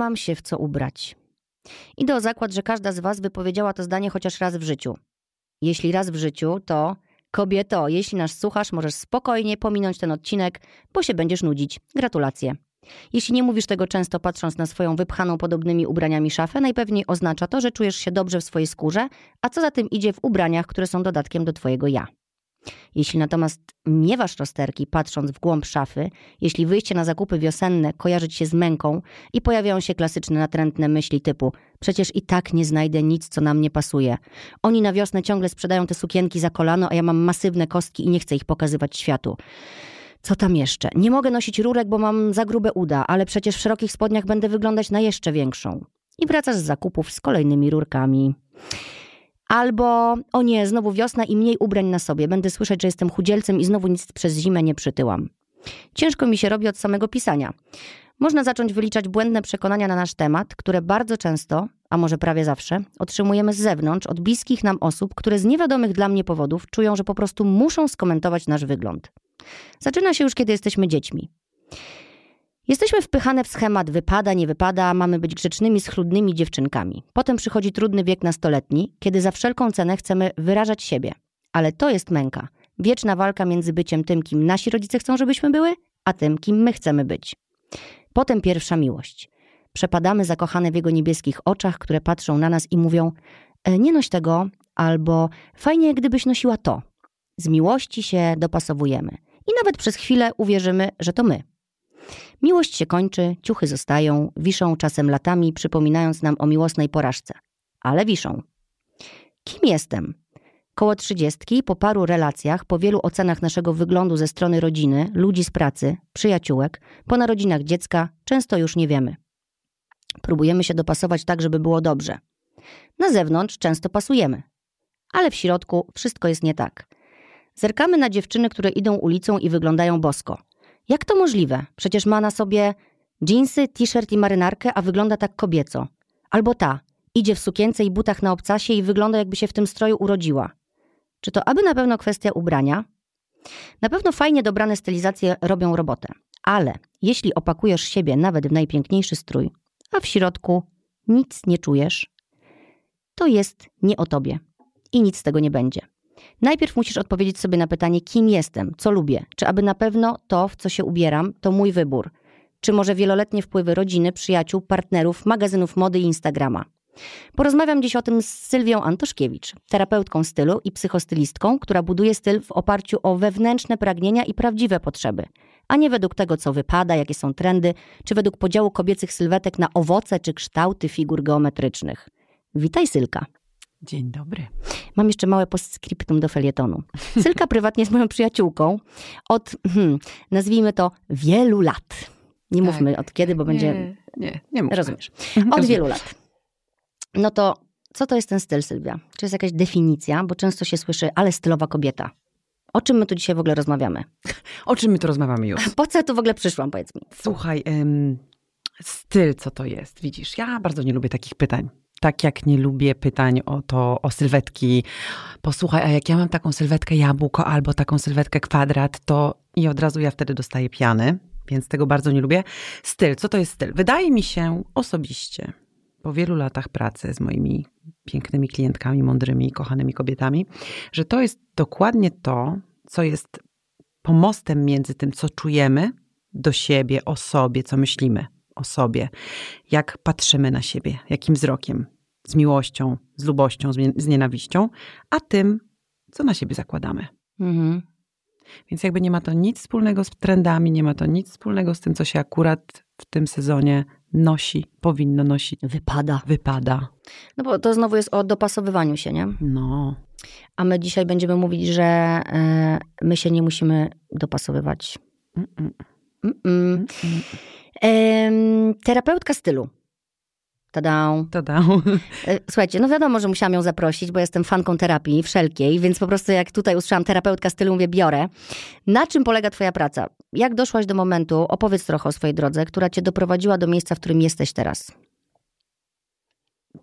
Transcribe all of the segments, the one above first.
mam się w co ubrać. Idę o zakład, że każda z Was wypowiedziała to zdanie chociaż raz w życiu. Jeśli raz w życiu, to kobieto, jeśli nas słuchasz, możesz spokojnie pominąć ten odcinek, bo się będziesz nudzić. Gratulacje. Jeśli nie mówisz tego często patrząc na swoją wypchaną podobnymi ubraniami szafę, najpewniej oznacza to, że czujesz się dobrze w swojej skórze, a co za tym idzie w ubraniach, które są dodatkiem do twojego ja. Jeśli natomiast miewasz rozterki patrząc w głąb szafy, jeśli wyjście na zakupy wiosenne kojarzy się z męką i pojawiają się klasyczne natrętne myśli typu przecież i tak nie znajdę nic, co nam nie pasuje. Oni na wiosnę ciągle sprzedają te sukienki za kolano, a ja mam masywne kostki i nie chcę ich pokazywać światu. Co tam jeszcze? Nie mogę nosić rurek, bo mam za grube uda, ale przecież w szerokich spodniach będę wyglądać na jeszcze większą. I wracasz z zakupów z kolejnymi rurkami. Albo, o nie, znowu wiosna i mniej ubrań na sobie. Będę słyszeć, że jestem chudzielcem i znowu nic przez zimę nie przytyłam. Ciężko mi się robi od samego pisania. Można zacząć wyliczać błędne przekonania na nasz temat, które bardzo często, a może prawie zawsze, otrzymujemy z zewnątrz, od bliskich nam osób, które z niewiadomych dla mnie powodów czują, że po prostu muszą skomentować nasz wygląd. Zaczyna się już, kiedy jesteśmy dziećmi. Jesteśmy wpychane w schemat wypada, nie wypada, mamy być grzecznymi, schludnymi dziewczynkami. Potem przychodzi trudny wiek nastoletni, kiedy za wszelką cenę chcemy wyrażać siebie. Ale to jest męka. Wieczna walka między byciem tym, kim nasi rodzice chcą, żebyśmy były, a tym, kim my chcemy być. Potem pierwsza miłość. Przepadamy zakochane w jego niebieskich oczach, które patrzą na nas i mówią: e, Nie noś tego, albo fajnie, gdybyś nosiła to. Z miłości się dopasowujemy i nawet przez chwilę uwierzymy, że to my. Miłość się kończy, ciuchy zostają, wiszą czasem latami, przypominając nam o miłosnej porażce. Ale wiszą. Kim jestem? Koło trzydziestki, po paru relacjach, po wielu ocenach naszego wyglądu ze strony rodziny, ludzi z pracy, przyjaciółek, po narodzinach dziecka, często już nie wiemy. Próbujemy się dopasować tak, żeby było dobrze. Na zewnątrz często pasujemy, ale w środku wszystko jest nie tak. Zerkamy na dziewczyny, które idą ulicą i wyglądają bosko. Jak to możliwe? Przecież ma na sobie dżinsy, t-shirt i marynarkę, a wygląda tak kobieco. Albo ta, idzie w sukience i butach na obcasie i wygląda jakby się w tym stroju urodziła. Czy to aby na pewno kwestia ubrania? Na pewno fajnie dobrane stylizacje robią robotę, ale jeśli opakujesz siebie nawet w najpiękniejszy strój, a w środku nic nie czujesz, to jest nie o tobie i nic z tego nie będzie. Najpierw musisz odpowiedzieć sobie na pytanie, kim jestem, co lubię, czy aby na pewno to, w co się ubieram, to mój wybór, czy może wieloletnie wpływy rodziny, przyjaciół, partnerów, magazynów mody i Instagrama. Porozmawiam dziś o tym z Sylwią Antoszkiewicz, terapeutką stylu i psychostylistką, która buduje styl w oparciu o wewnętrzne pragnienia i prawdziwe potrzeby, a nie według tego, co wypada, jakie są trendy, czy według podziału kobiecych sylwetek na owoce czy kształty figur geometrycznych. Witaj, Sylka. Dzień dobry. Mam jeszcze małe postscriptum do felietonu. Sylka prywatnie jest moją przyjaciółką od, hmm, nazwijmy to, wielu lat. Nie tak. mówmy od kiedy, bo będzie... Nie, nie, nie mówmy. Rozumiesz. Od wielu lat. No to co to jest ten styl, Sylwia? Czy jest jakaś definicja? Bo często się słyszy, ale stylowa kobieta. O czym my tu dzisiaj w ogóle rozmawiamy? O czym my tu rozmawiamy już? Po co ja tu w ogóle przyszłam, powiedz mi? Słuchaj, ym, styl, co to jest? Widzisz, ja bardzo nie lubię takich pytań. Tak jak nie lubię pytań o to, o sylwetki. Posłuchaj, a jak ja mam taką sylwetkę jabłko albo taką sylwetkę kwadrat, to i od razu ja wtedy dostaję piany, więc tego bardzo nie lubię. Styl, co to jest styl? Wydaje mi się osobiście, po wielu latach pracy z moimi pięknymi klientkami, mądrymi, kochanymi kobietami, że to jest dokładnie to, co jest pomostem między tym, co czujemy do siebie, o sobie, co myślimy o sobie, jak patrzymy na siebie, jakim wzrokiem, z miłością, z lubością, z nienawiścią, a tym, co na siebie zakładamy. Mhm. Więc jakby nie ma to nic wspólnego z trendami, nie ma to nic wspólnego z tym, co się akurat w tym sezonie nosi, powinno nosić. Wypada. Wypada. No bo to znowu jest o dopasowywaniu się, nie? No. A my dzisiaj będziemy mówić, że y, my się nie musimy dopasowywać. Mm-mm. Mm-mm. Mm-mm. terapeutka stylu. Tada. Tada. E, słuchajcie, no wiadomo, że musiałam ją zaprosić, bo jestem fanką terapii wszelkiej, więc po prostu jak tutaj usłyszałam terapeutka stylu, mówię, biorę. Na czym polega twoja praca? Jak doszłaś do momentu, opowiedz trochę o swojej drodze, która cię doprowadziła do miejsca, w którym jesteś teraz.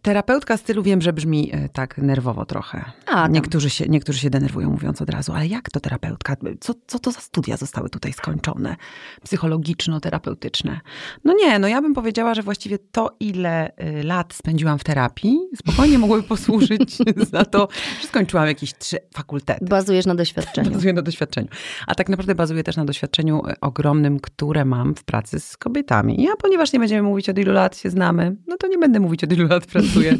Terapeutka stylu wiem, że brzmi e, tak nerwowo trochę. A, tam. niektórzy, się, niektórzy się denerwują mówiąc od razu, ale jak to terapeutka? Co, co to za studia zostały tutaj skończone? Psychologiczno-terapeutyczne. No nie, no ja bym powiedziała, że właściwie to, ile y, lat spędziłam w terapii, spokojnie mogłoby posłużyć za to, że skończyłam jakieś trzy fakultety. Bazujesz na doświadczeniu. Bazuję na doświadczeniu. A tak naprawdę bazuję też na doświadczeniu e, ogromnym, które mam w pracy z kobietami. Ja, ponieważ nie będziemy mówić od ilu lat się znamy, no to nie będę mówić od ilu lat pracuję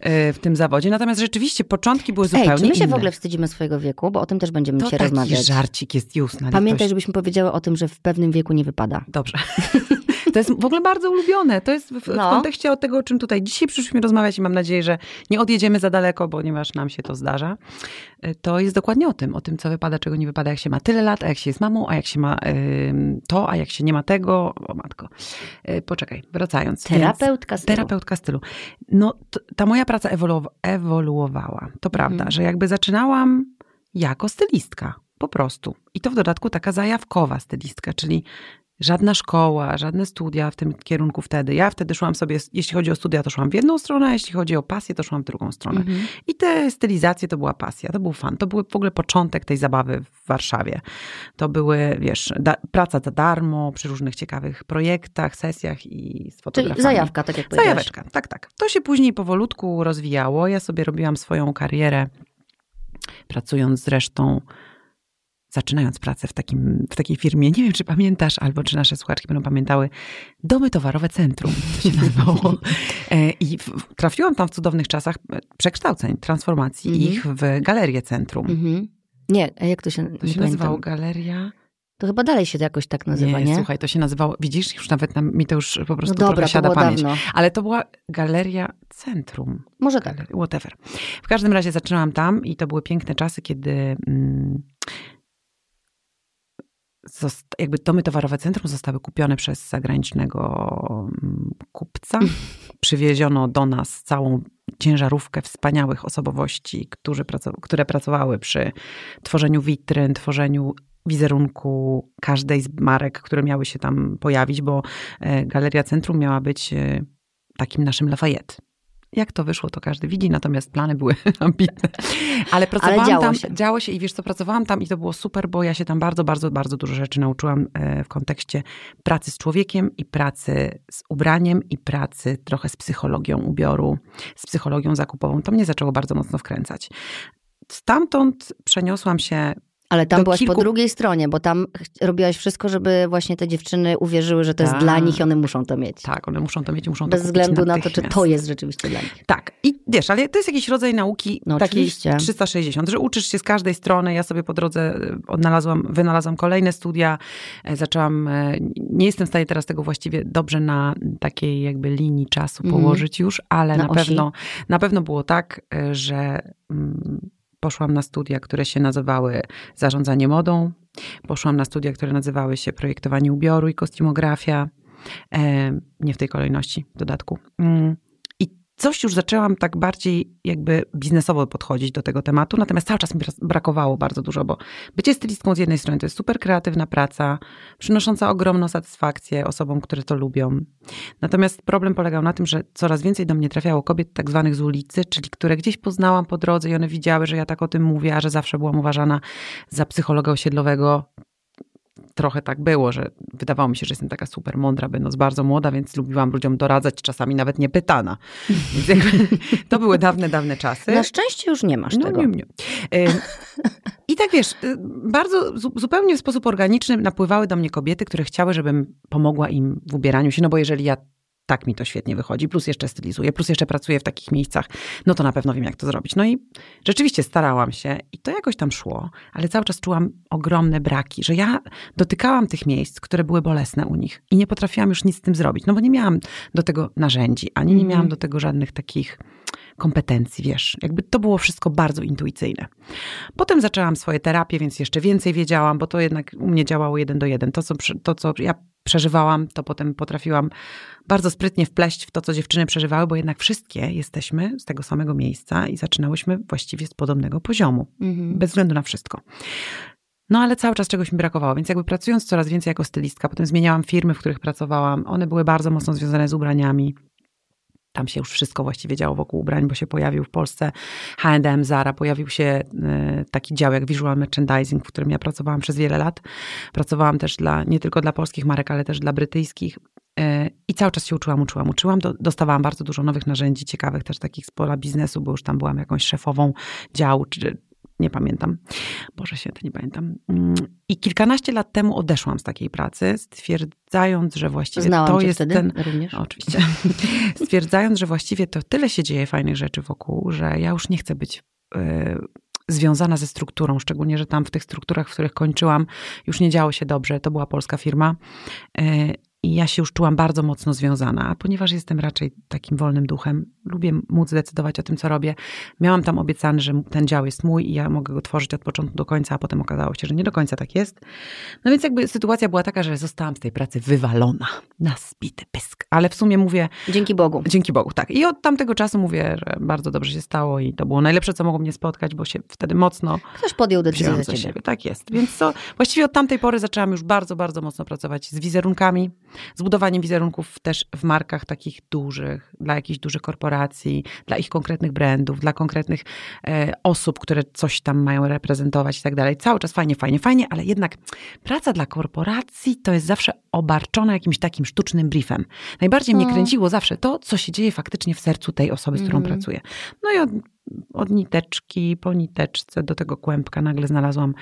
e, w tym zawodzie. Natomiast rzeczywiście początki były zupełnie Ej, czy my się inne. w ogóle wstydzimy swojego wieku? Bo o tym też będziemy to dzisiaj taki rozmawiać. żarcik jest już na Pamiętaj, litość. żebyśmy powiedziały o tym, że w pewnym wieku nie wypada. Dobrze. To jest w ogóle bardzo ulubione. To jest w, w No. kontekście o tego, o czym tutaj dzisiaj przyszliśmy rozmawiać i mam nadzieję, że nie odjedziemy za daleko, ponieważ nam się to zdarza. Y, To jest dokładnie o tym, o tym, co wypada, czego nie wypada, jak się ma tyle lat, a jak się jest mamą, a jak się ma ym, to, a jak się nie ma tego. O matko. Y, Poczekaj, wracając. Więc- Terapeutka stylu. Terapeutka stylu. No, ta moja praca ewolu- ewoluowała. To prawda, Mhm. że jakby zaczynałam jako stylistka. Po prostu. I to w dodatku taka zajawkowa stylistka, czyli żadna szkoła, żadne studia w tym kierunku wtedy. Ja wtedy szłam sobie, jeśli chodzi o studia, to szłam w jedną stronę, a jeśli chodzi o pasję, to szłam w drugą stronę. Mhm. I te stylizacje to była pasja, to był fan. To był w ogóle początek tej zabawy w Warszawie. To były, wiesz, da- praca za darmo przy różnych ciekawych projektach, sesjach i z Czyli fotografami. zajawka, tak jak powiedziałeś. Zajaweczka, tak, tak. To się później powolutku rozwijało. Ja sobie robiłam swoją karierę, pracując zresztą, zaczynając pracę w, takim, w takiej firmie, nie wiem czy pamiętasz, albo czy nasze słuchaczki będą pamiętały, Domy Towarowe Centrum, to się nazywało. E, I w, trafiłam tam w cudownych czasach przekształceń, transformacji Mhm. ich w Galerię Centrum. Mhm. Nie, a jak to się, To nie się nazywało Galeria... To chyba dalej się jakoś tak nazywa, nie? słuchaj, to się nazywało, widzisz, już nawet nam, mi to już po no prostu dobra, trochę to siada pamięć. dawno. Ale to była Galeria Centrum. Może tak. Galerii, whatever. W każdym razie zaczynałam tam i to były piękne czasy, kiedy mm, jakby domy towarowe centrum zostały kupione przez zagranicznego mm, kupca. Przywieziono do nas całą ciężarówkę wspaniałych osobowości, którzy które pracowały przy tworzeniu witryn, tworzeniu wizerunku każdej z marek, które miały się tam pojawić, bo e, Galeria Centrum miała być e, takim naszym Lafayette. Jak to wyszło, to każdy widzi, natomiast plany były ambitne. Ale pracowałam działo tam, się. działo się i wiesz co, pracowałam tam i to było super, bo ja się tam bardzo, bardzo, bardzo dużo rzeczy nauczyłam e, w kontekście pracy z człowiekiem i pracy z ubraniem i pracy trochę z psychologią ubioru, z psychologią zakupową. To mnie zaczęło bardzo mocno wkręcać. Stamtąd przeniosłam się Ale tam byłaś kilku- po drugiej stronie, bo tam robiłaś wszystko, żeby właśnie te dziewczyny uwierzyły, że to jest Tak. dla nich i one muszą to mieć. Tak, one muszą to mieć, muszą Bez to kupić względu na to, czy to jest rzeczywiście dla nich. Tak. I wiesz, ale to jest jakiś rodzaj nauki No takiej oczywiście. 360, że uczysz się z każdej strony. Ja sobie po drodze e, odnalazłam, wynalazłam kolejne studia. E, Zaczęłam, e, nie jestem w stanie teraz tego właściwie dobrze na takiej jakby linii czasu Mhm. położyć już, ale Na na, pewno, na pewno było tak, że mm, poszłam na studia, które się nazywały zarządzanie modą. Poszłam na studia, które nazywały się projektowanie ubioru i kostiumografia. E, nie w tej kolejności w dodatku. Coś już zaczęłam tak bardziej jakby biznesowo podchodzić do tego tematu, natomiast cały czas mi bra- brakowało bardzo dużo, bo bycie stylistką z jednej strony to jest super kreatywna praca, przynosząca ogromną satysfakcję osobom, które to lubią. Natomiast problem polegał na tym, że coraz więcej do mnie trafiało kobiet tak zwanych z ulicy, czyli które gdzieś poznałam po drodze i one widziały, że ja tak o tym mówię, a że zawsze byłam uważana za psychologa osiedlowego. Trochę tak było, że wydawało mi się, że jestem taka super mądra, będąc bardzo młoda, więc lubiłam ludziom doradzać, czasami nawet nie pytana. To były dawne, dawne czasy. Na szczęście już nie masz No tego. nie, nie. I tak wiesz, y, bardzo zu- zupełnie w sposób organiczny napływały do mnie kobiety, które chciały, żebym pomogła im w ubieraniu się, no bo jeżeli ja tak mi to świetnie wychodzi, plus jeszcze stylizuję, plus jeszcze pracuję w takich miejscach, no to na pewno wiem, jak to zrobić. No i rzeczywiście starałam się i to jakoś tam szło, ale cały czas czułam ogromne braki, że ja dotykałam tych miejsc, które były bolesne u nich i nie potrafiłam już nic z tym zrobić, no bo nie miałam do tego narzędzi, ani nie Mhm. miałam do tego żadnych takich kompetencji, wiesz. Jakby to było wszystko bardzo intuicyjne. Potem zaczęłam swoje terapie, więc jeszcze więcej wiedziałam, bo to jednak u mnie działało jeden do jeden. To, co, to, co ja przeżywałam, to potem potrafiłam bardzo sprytnie wpleść w to, co dziewczyny przeżywały, bo jednak wszystkie jesteśmy z tego samego miejsca i zaczynałyśmy właściwie z podobnego poziomu, Mhm. bez względu na wszystko. No ale cały czas czegoś mi brakowało, więc jakby pracując coraz więcej jako stylistka, potem zmieniałam firmy, w których pracowałam, one były bardzo mocno związane z ubraniami. Tam się już wszystko właściwie działo wokół ubrań, bo się pojawił w Polsce H&M, Zara, pojawił się y, taki dział jak visual merchandising, w którym ja pracowałam przez wiele lat. Pracowałam też dla, nie tylko dla polskich marek, ale też dla brytyjskich. Y, I cały czas się uczyłam, uczyłam, uczyłam. Dostawałam bardzo dużo nowych narzędzi, ciekawych też takich z pola biznesu, bo już tam byłam jakąś szefową działu, czy nie pamiętam. Boże święty, nie pamiętam. Mm, I kilkanaście lat temu odeszłam z takiej pracy, stwierdzając, że właściwie Znałam to jest ten. również. No, oczywiście. stwierdzając, że właściwie to tyle się dzieje fajnych rzeczy wokół, że ja już nie chcę być. Yy, związana ze strukturą, szczególnie, że tam w tych strukturach, w których kończyłam, już nie działo się dobrze. To była polska firma. Yy, i ja się już czułam bardzo mocno związana, a ponieważ jestem raczej takim wolnym duchem, lubię móc decydować o tym, co robię. Miałam tam obiecany, że ten dział jest mój i ja mogę go tworzyć od początku do końca, a potem okazało się, że nie do końca tak jest. No więc jakby sytuacja była taka, że zostałam z tej pracy wywalona na spity pysk. Ale w sumie mówię... Dzięki Bogu. Dzięki Bogu, tak. I od tamtego czasu mówię, że bardzo dobrze się stało i to było najlepsze, co mogło mnie spotkać, bo się wtedy mocno... Ktoś podjął decyzję za ciebie. Siebie. Tak jest. Więc to właściwie od tamtej pory zaczęłam już bardzo, bardzo mocno pracować z wizerunkami, z budowaniem wizerunków też w markach takich dużych, dla jakichś dużych korporacji, dla ich konkretnych brandów, dla konkretnych e, osób, które coś tam mają reprezentować i tak dalej. Cały czas fajnie, fajnie, fajnie, ale jednak praca dla korporacji to jest zawsze obarczona jakimś takim sztucznym briefem. Najbardziej mnie kręciło zawsze to, co się dzieje faktycznie w sercu tej osoby, z którą mm. pracuję. No i od, od niteczki po niteczce do tego kłębka nagle znalazłam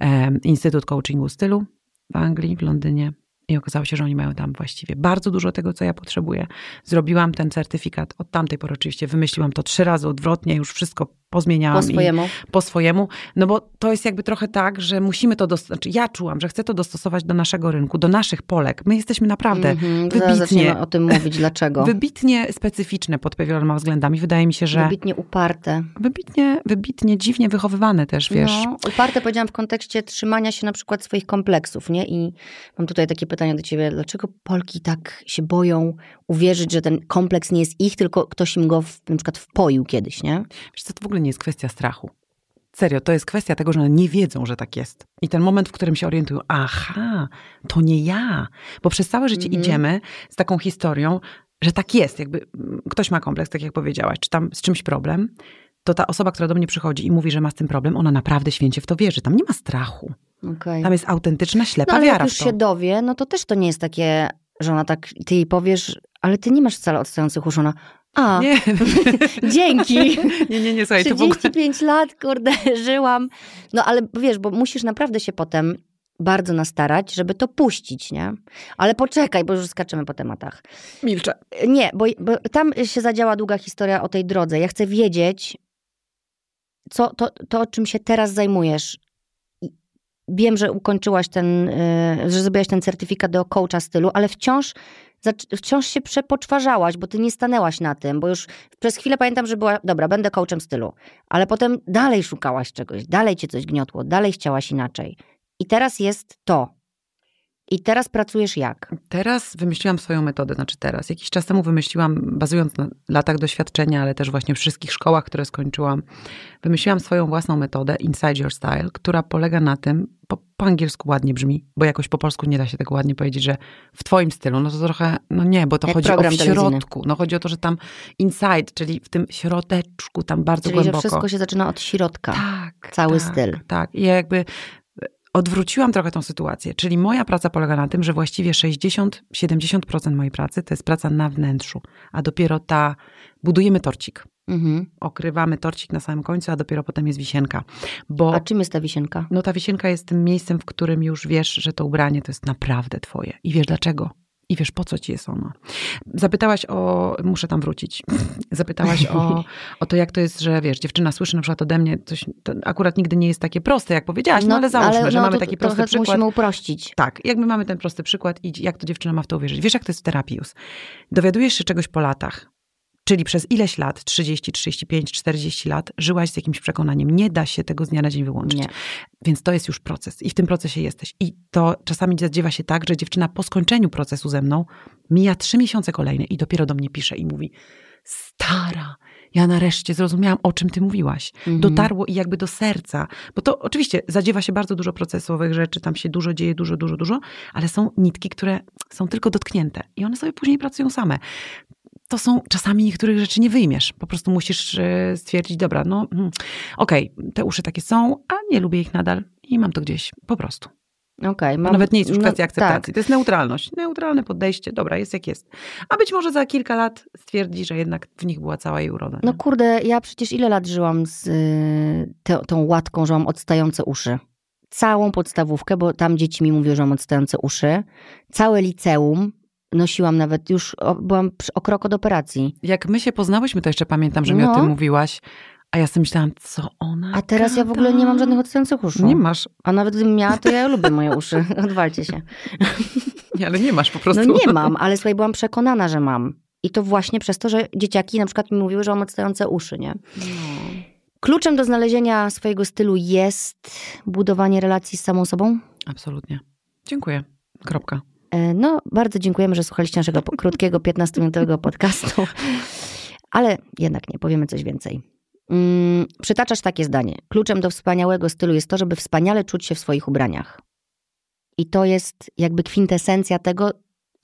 e, Instytut Coachingu Stylu w Anglii, w Londynie. I okazało się, że oni mają tam właściwie bardzo dużo tego, co ja potrzebuję. Zrobiłam ten certyfikat. Od tamtej pory oczywiście wymyśliłam to trzy razy odwrotnie, już wszystko pozmieniałam. Po swojemu. Po swojemu. No bo to jest jakby trochę tak, że musimy to, dostosować. znaczy ja czułam, że chcę to dostosować do naszego rynku, do naszych Polek. My jesteśmy naprawdę mm-hmm. wybitnie... o tym mówić, dlaczego. Wybitnie specyficzne pod wieloma względami. Wydaje mi się, że... Wybitnie uparte. Wybitnie, wybitnie dziwnie wychowywane też, wiesz. No, uparte powiedziałam w kontekście trzymania się na przykład swoich kompleksów, nie? I mam tutaj takie pytanie do ciebie. Dlaczego Polki tak się boją uwierzyć, że ten kompleks nie jest ich, tylko ktoś im go w, na przykład wpoił kiedyś, nie? Wiesz co, to w ogóle nie jest kwestia strachu. Serio, to jest kwestia tego, że one nie wiedzą, że tak jest. I ten moment, w którym się orientują, aha, to nie ja. Bo przez całe życie mhm. idziemy z taką historią, że tak jest. Jakby mm, ktoś ma kompleks, tak jak powiedziałaś, czy tam z czymś problem, to ta osoba, która do mnie przychodzi i mówi, że ma z tym problem, ona naprawdę święcie w to wierzy. Tam nie ma strachu. Okay. Tam jest autentyczna, ślepa no, ale wiara jak już się dowie, no to też to nie jest takie, że ona tak, ty jej powiesz, ale ty nie masz wcale odstających uszu. Ona, a, nie. dzięki. Nie, nie, nie, słuchaj, 35 ogóle... lat, kurde, żyłam. No ale wiesz, bo musisz naprawdę się potem bardzo nastarać, żeby to puścić, nie? Ale poczekaj, bo już skaczemy po tematach. Milczę. Nie, bo, bo tam się zadziała długa historia o tej drodze. Ja chcę wiedzieć, co, to, to czym się teraz zajmujesz. Wiem, że ukończyłaś ten, y, że zrobiłaś ten certyfikat do coacha stylu, ale wciąż wciąż się przepoczwarzałaś, bo ty nie stanęłaś na tym, bo już przez chwilę pamiętam, że była, dobra, będę coachem stylu, ale potem dalej szukałaś czegoś, dalej cię coś gniotło, dalej chciałaś inaczej. I teraz jest to. I teraz pracujesz jak? Teraz wymyśliłam swoją metodę, znaczy teraz. Jakiś czas temu wymyśliłam, bazując na latach doświadczenia, ale też właśnie w wszystkich szkołach, które skończyłam, wymyśliłam swoją własną metodę, Inside Your Style, która polega na tym, po, po, angielsku ładnie brzmi, bo jakoś po polsku nie da się tego ładnie powiedzieć, że w twoim stylu, no to trochę, no nie, bo to Jak chodzi o w środku. No chodzi o to, że tam inside, czyli w tym środeczku, tam bardzo czyli, głęboko. Że wszystko się zaczyna od środka. Tak. Cały tak, styl. Tak. I jakby odwróciłam trochę tą sytuację. Czyli moja praca polega na tym, że właściwie 60-70% mojej pracy to jest praca na wnętrzu, a dopiero ta budujemy torcik. Mhm. Okrywamy torcik na samym końcu, a dopiero potem jest wisienka. Bo, a czym jest ta wisienka? No ta wisienka jest tym miejscem, w którym już wiesz, że to ubranie to jest naprawdę twoje. I wiesz dlaczego. I wiesz, po co ci jest ono? Zapytałaś o, muszę tam wrócić, zapytałaś o, o to, jak to jest, że wiesz, dziewczyna słyszy na przykład ode mnie coś, to akurat nigdy nie jest takie proste, jak powiedziałaś, no, no ale załóżmy, ale, że no, mamy taki prosty przykład. musimy uprościć. Tak, jakby mamy ten prosty przykład i jak to dziewczyna ma w to uwierzyć. Wiesz, jak to jest w terapii Dowiadujesz się czegoś po latach, Czyli przez ileś lat, 30, 35, 40 lat, żyłaś z jakimś przekonaniem. Nie da się tego z dnia na dzień wyłączyć. Nie. Więc to jest już proces i w tym procesie jesteś. I to czasami zadziewa się tak, że dziewczyna po skończeniu procesu ze mną mija trzy miesiące kolejne i dopiero do mnie pisze i mówi: Stara, ja nareszcie zrozumiałam, o czym ty mówiłaś. Mhm. Dotarło i jakby do serca. Bo to oczywiście zadziewa się bardzo dużo procesowych rzeczy, tam się dużo dzieje, dużo, dużo, dużo, ale są nitki, które są tylko dotknięte i one sobie później pracują same to są czasami niektórych rzeczy nie wyjmiesz. Po prostu musisz e, stwierdzić, dobra, no mm, okej, okay, te uszy takie są, a nie lubię ich nadal i mam to gdzieś po prostu. Okay, mam, Nawet nie jest już no, kwestia akceptacji. Tak. To jest neutralność. Neutralne podejście. Dobra, jest jak jest. A być może za kilka lat stwierdzi, że jednak w nich była cała jej uroda. No kurde, ja przecież ile lat żyłam z y, te, tą łatką, że mam odstające uszy. Całą podstawówkę, bo tam dzieci mi mówiły, że mam odstające uszy. Całe liceum, nosiłam nawet, już byłam o krok od operacji. Jak my się poznałyśmy, to jeszcze pamiętam, że mi no. o tym mówiłaś. A ja sobie myślałam, co ona A teraz gada? ja w ogóle nie mam żadnych odstających uszu. Nie masz. A nawet gdybym miała, to ja lubię moje uszy. Odwalcie się. Nie, ale nie masz po prostu. No nie mam, ale słuchaj, byłam przekonana, że mam. I to właśnie przez to, że dzieciaki na przykład mi mówiły, że mam odstające uszy, nie? No. Kluczem do znalezienia swojego stylu jest budowanie relacji z samą sobą? Absolutnie. Dziękuję. Kropka. E, no, bardzo dziękujemy, że słuchaliście naszego krótkiego, 15-minutowego podcastu. Ale jednak nie, powiemy coś więcej. Mm, przytaczasz takie zdanie. Kluczem do wspaniałego stylu jest to, żeby wspaniale czuć się w swoich ubraniach. I to jest jakby kwintesencja tego,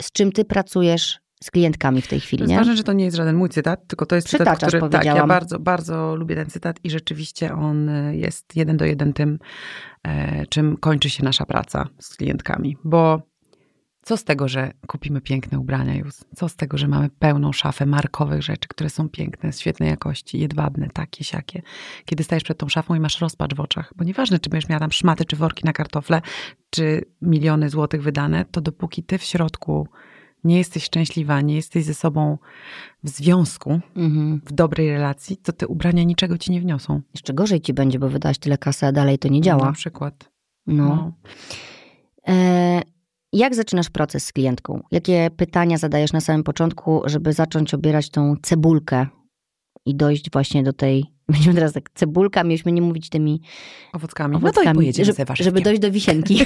z czym ty pracujesz z klientkami w tej chwili. To jest ważne, że to nie jest żaden mój cytat, tylko to jest Przytaczasz, cytat, który tak, ja bardzo, bardzo lubię ten cytat i rzeczywiście on jest jeden do jeden tym, e, czym kończy się nasza praca z klientkami. Bo co z tego, że kupimy piękne ubrania już? Co z tego, że mamy pełną szafę markowych rzeczy, które są piękne, świetnej jakości, jedwabne, takie, siakie. Kiedy stajesz przed tą szafą i masz rozpacz w oczach, bo nieważne, czy będziesz miała tam szmaty, czy worki na kartofle, czy miliony złotych wydane, to dopóki ty w środku nie jesteś szczęśliwa, nie jesteś ze sobą w związku, mhm. w dobrej relacji, to te ubrania niczego ci nie wniosą. Jeszcze gorzej ci będzie, bo wydałaś tyle kasy, a dalej to nie działa. Na przykład. No. no. E, jak zaczynasz proces z klientką? Jakie pytania zadajesz na samym początku, żeby zacząć obierać tą cebulkę i dojść właśnie do tej. Będziemy teraz tak, cebulka, mieliśmy nie mówić tymi owockami. owockami no to żeby, żeby dojść do wisienki.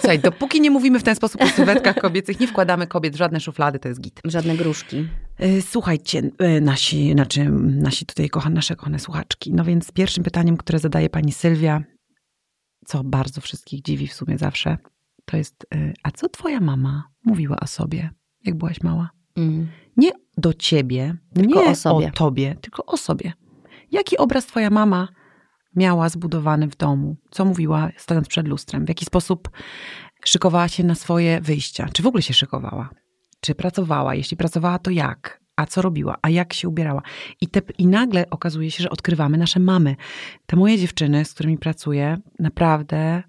Słuchaj, dopóki nie mówimy w ten sposób o sylwetkach kobiecych, nie wkładamy kobiet w żadne szuflady, to jest git. Żadne gruszki. Y, słuchajcie, y, nasi, znaczy nasi tutaj kochane, nasze kochane słuchaczki. No więc pierwszym pytaniem, które zadaje pani Sylwia, co bardzo wszystkich dziwi w sumie zawsze, to jest, y, a co twoja mama mówiła o sobie, jak byłaś mała? Mm. Nie do ciebie, tylko nie o, sobie. o tobie, tylko o sobie. Jaki obraz twoja mama miała zbudowany w domu? Co mówiła stojąc przed lustrem? W jaki sposób szykowała się na swoje wyjścia? Czy w ogóle się szykowała? Czy pracowała? Jeśli pracowała, to jak? A co robiła? A jak się ubierała? I, te, I nagle okazuje się, że odkrywamy nasze mamy. Te moje dziewczyny, z którymi pracuję, naprawdę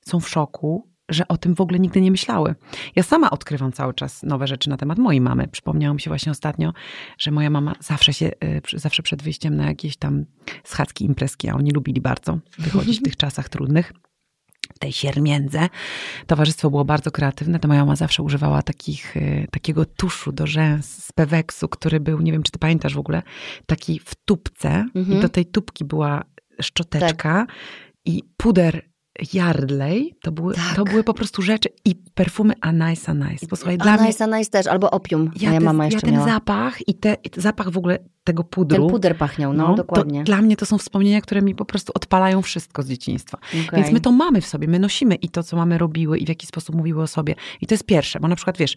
są w szoku, że o tym w ogóle nigdy nie myślały. Ja sama odkrywam cały czas nowe rzeczy na temat mojej mamy. Przypomniało mi się właśnie ostatnio, że moja mama zawsze się, y, zawsze przed wyjściem na jakieś tam schadzki, imprezki, a oni lubili bardzo wychodzić w tych czasach trudnych, w tej siermiędze. Towarzystwo było bardzo kreatywne, to moja mama zawsze używała takich, y, takiego tuszu do rzęs z peweksu, który był, nie wiem czy ty pamiętasz w ogóle, taki w tubce mhm. i do tej tubki była szczoteczka tak. i puder Yardley, to były, tak. to były po prostu rzeczy i perfumy Anais Anais. Posłuchaj, dla Anais mnie... Anais też, albo opium, ja moja mama jeszcze Ja ten miała. zapach i te, zapach w ogóle tego pudru. Ten puder pachniał, no, no dokładnie. dla mnie to są wspomnienia, które mi po prostu odpalają wszystko z dzieciństwa. Okay. Więc my to mamy w sobie, my nosimy i to, co mamy robiły i w jaki sposób mówiły o sobie. I to jest pierwsze, bo na przykład wiesz,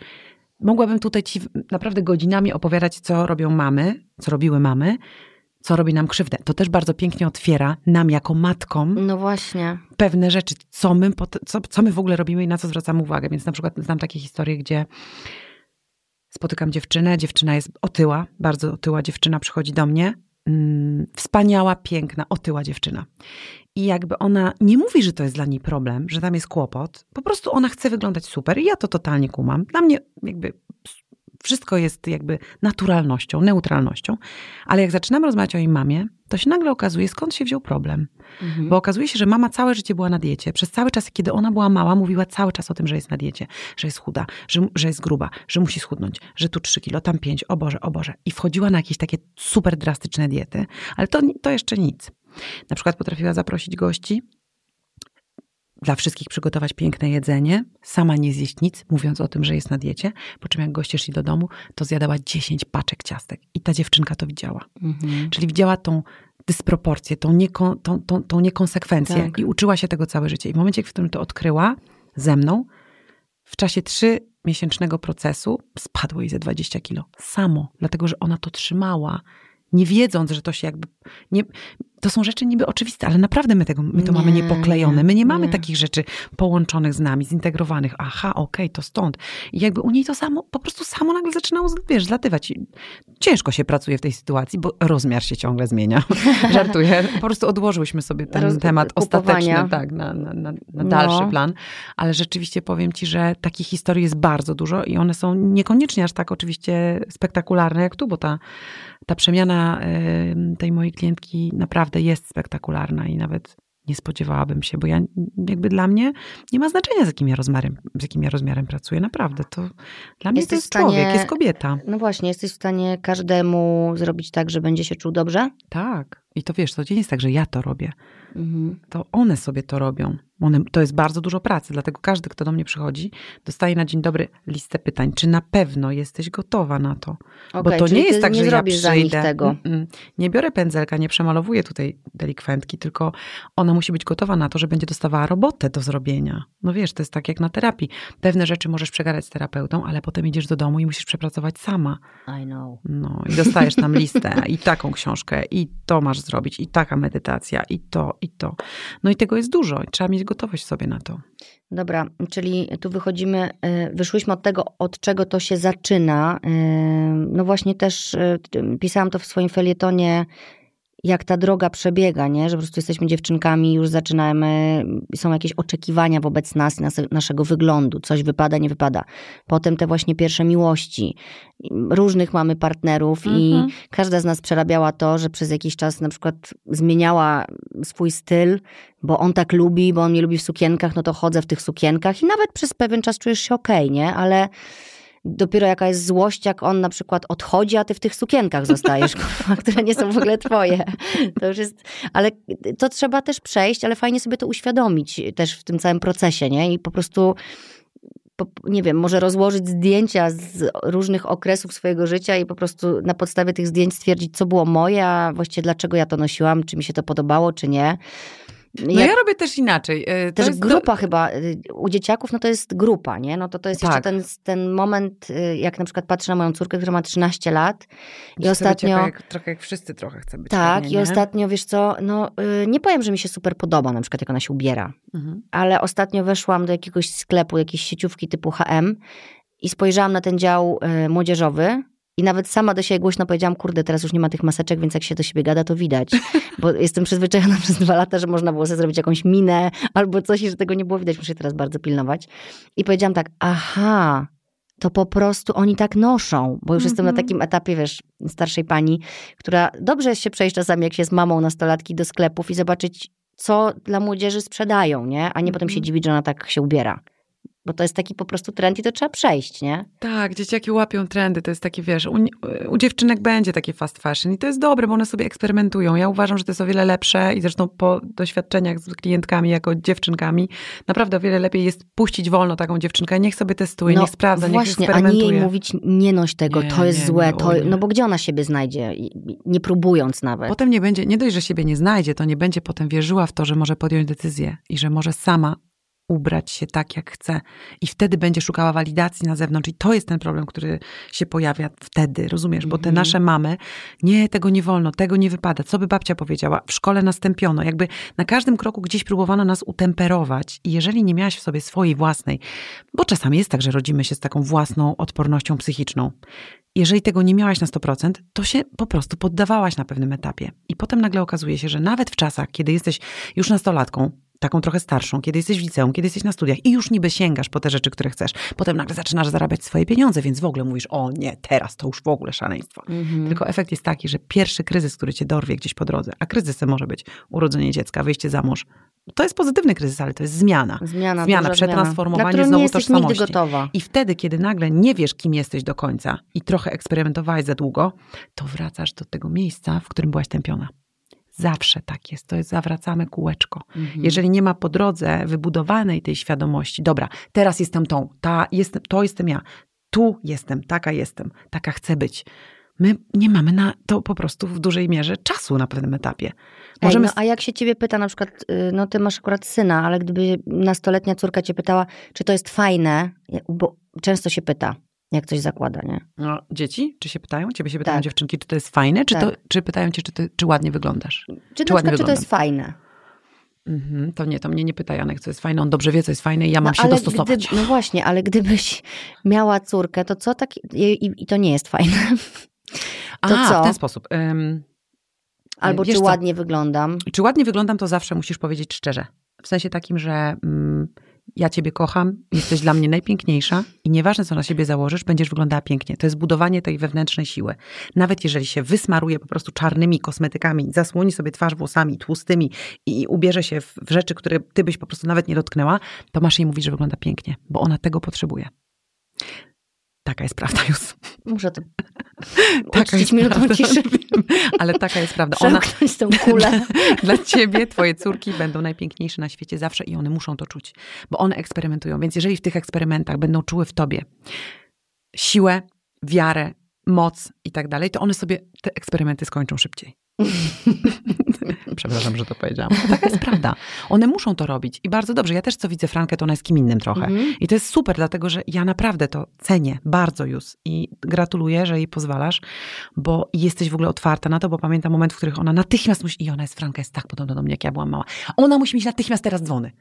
mogłabym tutaj ci naprawdę godzinami opowiadać, co robią mamy, co robiły mamy, co robi nam krzywdę. To też bardzo pięknie otwiera nam jako matkom. No właśnie. Pewne rzeczy, co my, co, co my w ogóle robimy i na co zwracamy uwagę. Więc na przykład znam takie historie, gdzie spotykam dziewczynę, dziewczyna jest otyła, bardzo otyła dziewczyna przychodzi do mnie. Mm, wspaniała, piękna, otyła dziewczyna. I jakby ona nie mówi, że to jest dla niej problem, że tam jest kłopot, po prostu ona chce wyglądać super i ja to totalnie kumam. Dla mnie jakby wszystko jest jakby naturalnością, neutralnością, ale jak zaczynamy rozmawiać o jej mamie, to się nagle okazuje, skąd się wziął problem. Mhm. Bo okazuje się, że mama całe życie była na diecie. Przez cały czas, kiedy ona była mała, mówiła cały czas o tym, że jest na diecie, że jest chuda, że, że jest gruba, że musi schudnąć, że tu 3 kilo, tam 5, o Boże, o Boże. I wchodziła na jakieś takie super drastyczne diety, ale to, to jeszcze nic. Na przykład potrafiła zaprosić gości, dla wszystkich przygotować piękne jedzenie, sama nie zjeść nic, mówiąc o tym, że jest na diecie, po czym jak goście szli do domu, to zjadała 10 paczek ciastek. I ta dziewczynka to widziała. Mhm. Czyli widziała tą dysproporcję, tą, nieko, tą, tą, tą niekonsekwencję tak. i uczyła się tego całe życie. I w momencie, w którym to odkryła ze mną, w czasie 3 miesięcznego procesu spadło jej ze 20 kilo. Samo, dlatego że ona to trzymała, nie wiedząc, że to się jakby. Nie, to są rzeczy niby oczywiste, ale naprawdę my, tego, my to nie, mamy niepoklejone. My nie mamy nie. takich rzeczy połączonych z nami, zintegrowanych. Aha, okej, okay, to stąd. I jakby u niej to samo, po prostu samo nagle zaczynało, wiesz, zlatywać. Ciężko się pracuje w tej sytuacji, bo rozmiar się ciągle zmienia. Żartuję. Po prostu odłożyłyśmy sobie ten Roz, temat kupowania. ostateczny, tak, na, na, na, na dalszy no. plan. Ale rzeczywiście powiem ci, że takich historii jest bardzo dużo i one są niekoniecznie aż tak oczywiście spektakularne jak tu, bo ta, ta przemiana tej mojej klientki naprawdę naprawdę jest spektakularna i nawet nie spodziewałabym się, bo ja jakby dla mnie nie ma znaczenia, z jakim ja rozmiarem, z jakim ja rozmiarem pracuję. Naprawdę, to dla mnie jesteś to jest stanie, człowiek, jest kobieta. No właśnie, jesteś w stanie każdemu zrobić tak, że będzie się czuł dobrze? Tak. I to wiesz, to nie jest tak, że ja to robię. Mhm. To one sobie to robią. One, to jest bardzo dużo pracy, dlatego każdy, kto do mnie przychodzi, dostaje na dzień dobry listę pytań. Czy na pewno jesteś gotowa na to? Okay, Bo to nie jest tak, nie że ja przyjdę. tego. Nie biorę pędzelka, nie przemalowuję tutaj delikwentki, tylko ona musi być gotowa na to, że będzie dostawała robotę do zrobienia. No wiesz, to jest tak jak na terapii. Pewne rzeczy możesz przegadać z terapeutą, ale potem idziesz do domu i musisz przepracować sama. I know. No i dostajesz tam listę i taką książkę i to masz zrobić i taka medytacja i to i to. No i tego jest dużo trzeba mieć gotowość sobie na to. Dobra, czyli tu wychodzimy, y, wyszłyśmy od tego, od czego to się zaczyna. Y, no właśnie też y, pisałam to w swoim felietonie jak ta droga przebiega, nie? że po prostu jesteśmy dziewczynkami, już zaczynamy, są jakieś oczekiwania wobec nas, nas, naszego wyglądu, coś wypada, nie wypada. Potem te właśnie pierwsze miłości. Różnych mamy partnerów mhm. i każda z nas przerabiała to, że przez jakiś czas na przykład zmieniała swój styl, bo on tak lubi, bo on mnie lubi w sukienkach, no to chodzę w tych sukienkach i nawet przez pewien czas czujesz się okej, okay, nie? Ale dopiero jaka jest złość, jak on na przykład odchodzi, a ty w tych sukienkach zostajesz, które nie są w ogóle twoje. To już jest, ale to trzeba też przejść, ale fajnie sobie to uświadomić też w tym całym procesie, nie? I po prostu nie wiem, może rozłożyć zdjęcia z różnych okresów swojego życia i po prostu na podstawie tych zdjęć stwierdzić, co było moje, a właściwie dlaczego ja to nosiłam, czy mi się to podobało, czy nie. No Jak, ja robię też inaczej. E, to też grupa chyba, y, u dzieciaków no to jest grupa, nie? No to to jest tak. jeszcze ten, ten moment, y, jak na przykład patrzę na moją córkę, która ma 13 lat i ostatnio... Jak, trochę jak wszyscy trochę chce być. Tak, pewnie, i ostatnio, wiesz co, no y, nie powiem, że mi się super podoba na przykład jak ona się ubiera, mhm. ale ostatnio weszłam do jakiegoś sklepu, jakiejś sieciówki typu H&M i spojrzałam na ten dział młodzieżowy i nawet sama do siebie głośno powiedziałam, kurde, teraz już nie ma tych maseczek, więc jak się do siebie gada, to widać. Bo jestem przyzwyczajona przez dwa lata, że można było sobie zrobić jakąś minę albo coś i że tego nie było widać. Muszę teraz bardzo pilnować. I powiedziałam tak, aha, to po prostu oni tak noszą, bo już mm -hmm. jestem na mhm. takim etapie, wiesz, starszej pani, która dobrze jest się przejść czasami, jak się z mamą nastolatki do sklepów i zobaczyć, co dla młodzieży sprzedają, nie? A nie mm -hmm. potem się mhm. dziwić, że ona tak się ubiera. Bo to jest taki po prostu trend i to trzeba przejść, nie? Tak, dzieciaki łapią trendy, to jest takie, wiesz, u, u, dziewczynek będzie takie fast fashion i to jest dobre, bo one sobie eksperymentują. Ja uważam, że to jest o wiele lepsze i zresztą po doświadczeniach z klientkami jako dziewczynkami, naprawdę o wiele lepiej jest puścić wolno taką dziewczynkę, niech sobie testuje, no, niech sprawdza, właśnie, niech eksperymentuje. a nie jej mówić, nie noś tego, nie, to jest nie, złe, to, no bo gdzie ona siebie znajdzie, nie próbując nawet. Potem nie będzie, nie dość, że siebie nie znajdzie, to nie będzie potem wierzyła w to, że może podjąć decyzję i że może sama ubrać się tak, jak chce. I wtedy będzie szukała walidacji na zewnątrz. I to jest ten problem, który się pojawia wtedy, rozumiesz? Bo te mhm. nasze mamy, nie, tego nie wolno, tego nie wypada. Co by babcia powiedziała? W szkole następiono. Jakby na każdym kroku gdzieś próbowano nas utemperować. I jeżeli nie miałaś w sobie swojej własnej, bo czasami jest tak, że rodzimy się z taką własną odpornością psychiczną. Jeżeli tego nie miałaś na 100%, to się po prostu poddawałaś na pewnym etapie. I potem nagle okazuje się, że nawet w czasach, kiedy jesteś już nastolatką, taką trochę starszą, kiedy jesteś w liceum, kiedy jesteś na studiach i już niby sięgasz po te rzeczy, które chcesz. Potem nagle zaczynasz zarabiać swoje pieniądze, więc w ogóle mówisz, o nie, teraz to już w ogóle szaleństwo. Mhm. Tylko efekt jest taki, że pierwszy kryzys, który cię dorwie gdzieś po drodze, a kryzysem może być urodzenie dziecka, wyjście za mąż, to jest pozytywny kryzys, ale to jest zmiana. Zmiana, zmiana przetransformowanie zmiana. znowu tożsamości. Gotowa. I wtedy, kiedy nagle nie wiesz, kim jesteś do końca i trochę eksperymentowałeś za długo, to wracasz do tego miejsca, w którym byłaś tępiona. Zawsze tak jest, to jest zawracamy kółeczko. Mhm. Jeżeli nie ma po drodze wybudowanej tej świadomości, dobra, teraz jestem tą, ta, jestem, to jestem ja, tu jestem, taka jestem, taka chcę być. My nie mamy na to po prostu w dużej mierze czasu na pewnym etapie. Możemy... Ej, no, a jak się ciebie pyta, na przykład, y, no ty masz akurat syna, ale gdyby nastoletnia córka cię pytała, czy to jest fajne, bo często się pyta, jak coś zakłada, nie? No, dzieci? Czy się pytają? Ciebie się pytają Tak. dziewczynki, czy to jest fajne? Czy, to, Tak. czy pytają cię, czy, ty, czy ładnie wyglądasz? Czy, Czy ładnie przykład, czy to jest fajne? Mhm, to nie, to mnie nie pyta Janek, co jest fajne. On dobrze wie, co jest fajne i ja mam no, się dostosować. Gdyby, no właśnie, ale gdybyś miała córkę, to co tak... I, i, i to nie jest fajne. to A, co? w ten sposób. Ym, Albo czy co? ładnie wyglądam. Czy ładnie wyglądam, to zawsze musisz powiedzieć szczerze. W sensie takim, że mm, ja ciebie kocham, jesteś dla mnie najpiękniejsza i nieważne, co na siebie założysz, będziesz wyglądała pięknie. To jest budowanie tej wewnętrznej siły. Nawet jeżeli się wysmaruje po prostu czarnymi kosmetykami, zasłoni sobie twarz włosami tłustymi i ubierze się w, rzeczy, które ty byś po prostu nawet nie dotknęła, to masz jej mówić, że wygląda pięknie, bo ona tego potrzebuje. Taka jest prawda, Jus. Muszę to Taka jest minutą prawda. ciszy. Ale taka jest prawda. Ona, tą kulę. dla ciebie twoje córki będą najpiękniejsze na świecie zawsze i one muszą to czuć, bo one eksperymentują. Więc jeżeli w tych eksperymentach będą czuły w tobie siłę, wiarę, moc i tak dalej, to one sobie te eksperymenty skończą szybciej. Przepraszam, że to powiedziałam. No, taka jest prawda. One muszą to robić i bardzo dobrze. Ja też co widzę Frankę, to ona jest kim innym trochę. Mhm. I to jest super, dlatego że ja naprawdę to cenię bardzo już i gratuluję, że jej pozwalasz, bo jesteś w ogóle otwarta na to, bo pamiętam moment, w których ona natychmiast musi, i ona jest, Franka jest tak podobna do mnie, jak ja byłam mała. Ona musi mieć natychmiast teraz dzwony.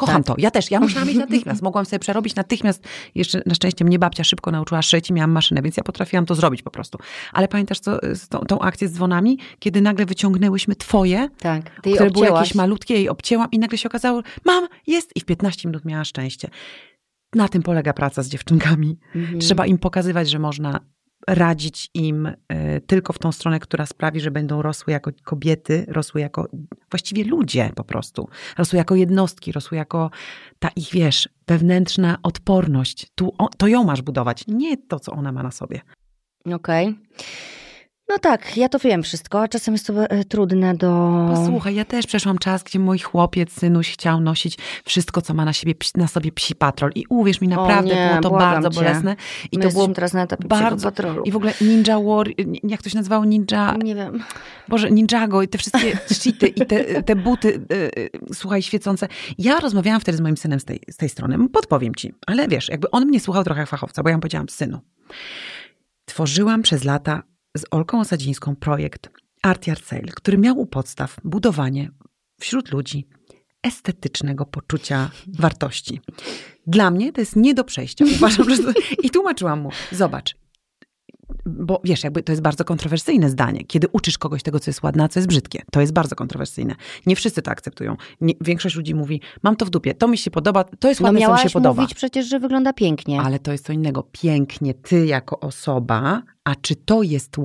Kocham Tak. to. Ja też. Ja musiałam mieć natychmiast. Mogłam sobie przerobić natychmiast. Jeszcze na szczęście mnie babcia szybko nauczyła szyć i miałam maszynę, więc ja potrafiłam to zrobić po prostu. Ale pamiętasz co, z tą, tą akcję z dzwonami? Kiedy nagle wyciągnęłyśmy twoje, Tak, które były obcięłaś. jakieś malutkie, jej obcięłam i nagle się okazało, mam, jest i w 15 minut miała szczęście. Na tym polega praca z dziewczynkami. Mhm. Trzeba im pokazywać, że można radzić im y, tylko w tą stronę, która sprawi, że będą rosły jako kobiety, rosły jako właściwie ludzie po prostu. Rosły jako jednostki, rosły jako ta ich, wiesz, wewnętrzna odporność. Tu, to ją masz budować, nie to, co ona ma na sobie. Okej. No tak, ja to wiem wszystko, a czasem jest to e, trudne do... Posłuchaj, ja też przeszłam czas, gdzie mój chłopiec, synuś chciał nosić wszystko, co ma na, siebie, na sobie psi patrol. I uwierz mi, naprawdę nie, było to bardzo cię. bolesne. I My to było teraz na etapie bardzo- patrolu. I w ogóle Ninja War, jak to się nazywało? Ninja, Nie wiem. Boże, Ninjago i te wszystkie shity i te, te buty, y, y, słuchaj, świecące. Ja rozmawiałam wtedy z moim synem z tej, z tej strony. Podpowiem ci, ale wiesz, jakby on mnie słuchał trochę jak fachowca, bo ja mu powiedziałam, synu, tworzyłam przez lata z Olką Osadzińską projekt Art Yard Sale, który miał u podstaw budowanie wśród ludzi estetycznego poczucia wartości. Dla mnie to jest nie do przejścia. Uważam, że to... I tłumaczyłam mu, zobacz, bo wiesz, jakby to jest bardzo kontrowersyjne zdanie, kiedy uczysz kogoś tego, co jest ładne, a co jest brzydkie. To jest bardzo kontrowersyjne. Nie wszyscy to akceptują. Nie, większość ludzi mówi, mam to w dupie, to mi się podoba, to jest No ładne, co mi się podoba. mówić przecież, że wygląda pięknie. Ale to jest co innego. Pięknie ty jako osoba, a czy to jest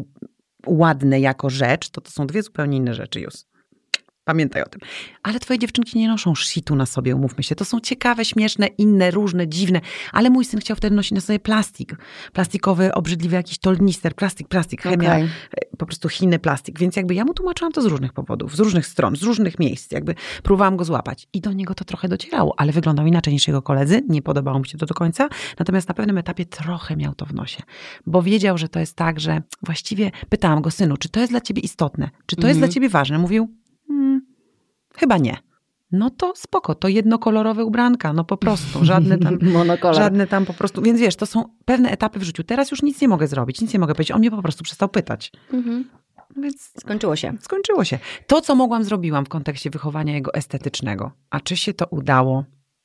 ładne jako rzecz, to to są dwie zupełnie inne rzeczy już. Pamiętaj o tym. Ale twoje dziewczynki nie noszą shitu na sobie, umówmy się. To są ciekawe, śmieszne, inne, różne, dziwne. Ale mój syn chciał wtedy nosić na sobie plastik. Plastikowy, obrzydliwy jakiś tolnister, plastik, plastik, chemia, Okej. e, po prostu Chiny plastik. Więc jakby ja mu tłumaczyłam to z różnych powodów, z różnych stron, z różnych miejsc. Jakby próbowałam go złapać. I do niego to trochę docierało, ale wyglądał inaczej niż jego koledzy. Nie podobało mu się to do końca. Natomiast na pewnym etapie trochę miał to w nosie. Bo wiedział, że to jest tak, że właściwie pytałam go, synu, czy to jest dla ciebie istotne? Czy to jest Mhm. dla ciebie ważne? Mówił, hmm, chyba nie. No to spoko, to jednokolorowe ubranka, no po prostu, żadne tam... Żadne tam po prostu, więc wiesz, to są pewne etapy w życiu. Teraz już nic nie mogę zrobić, nic nie mogę powiedzieć. On mnie po prostu przestał pytać. Mhm. Więc Skończyło się. skończyło się. To, co mogłam, zrobiłam w kontekście wychowania jego estetycznego. A czy się to udało?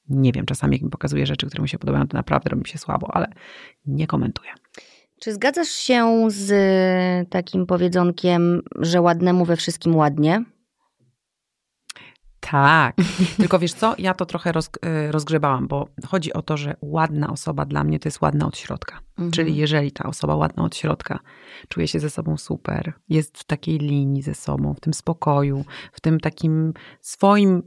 Nie wiem. Czasami jak mi pokazuje rzeczy, które mu się podobają, to naprawdę robi mi się słabo, ale nie komentuję. Czy zgadzasz się z takim powiedzonkiem, że ładnemu we wszystkim ładnie? Tak. Tylko wiesz co, ja to trochę roz, y, rozgrzebałam, bo chodzi o to, że ładna osoba dla mnie to jest ładna od środka. Mhm. Czyli jeżeli ta osoba ładna od środka czuje się ze sobą super, jest w takiej linii ze sobą, w tym spokoju, w tym takim swoim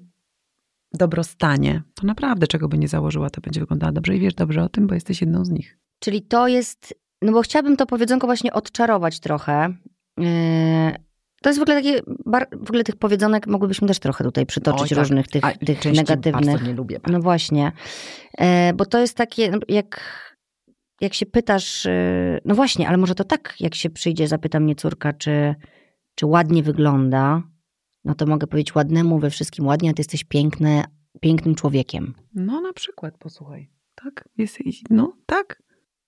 dobrostanie, to naprawdę czego by nie założyła, to będzie wyglądała dobrze i wiesz dobrze o tym, bo jesteś jedną z nich. Czyli to jest, no bo chciałabym to powiedzonko właśnie odczarować trochę. Yy, To jest w ogóle takie, w ogóle tych powiedzonek mogłybyśmy też trochę tutaj przytoczyć Oj, tak. różnych tych, A tych części negatywnych. bardzo nie lubię. No właśnie. E, bo to jest takie, no jak, jak się pytasz, e, no właśnie, ale może to tak, jak się przyjdzie, zapyta mnie córka, czy, czy ładnie wygląda, no to mogę powiedzieć ładnemu we wszystkim ładnie, a ty jesteś piękny, pięknym człowiekiem. No na przykład, posłuchaj. Tak, jest, no tak.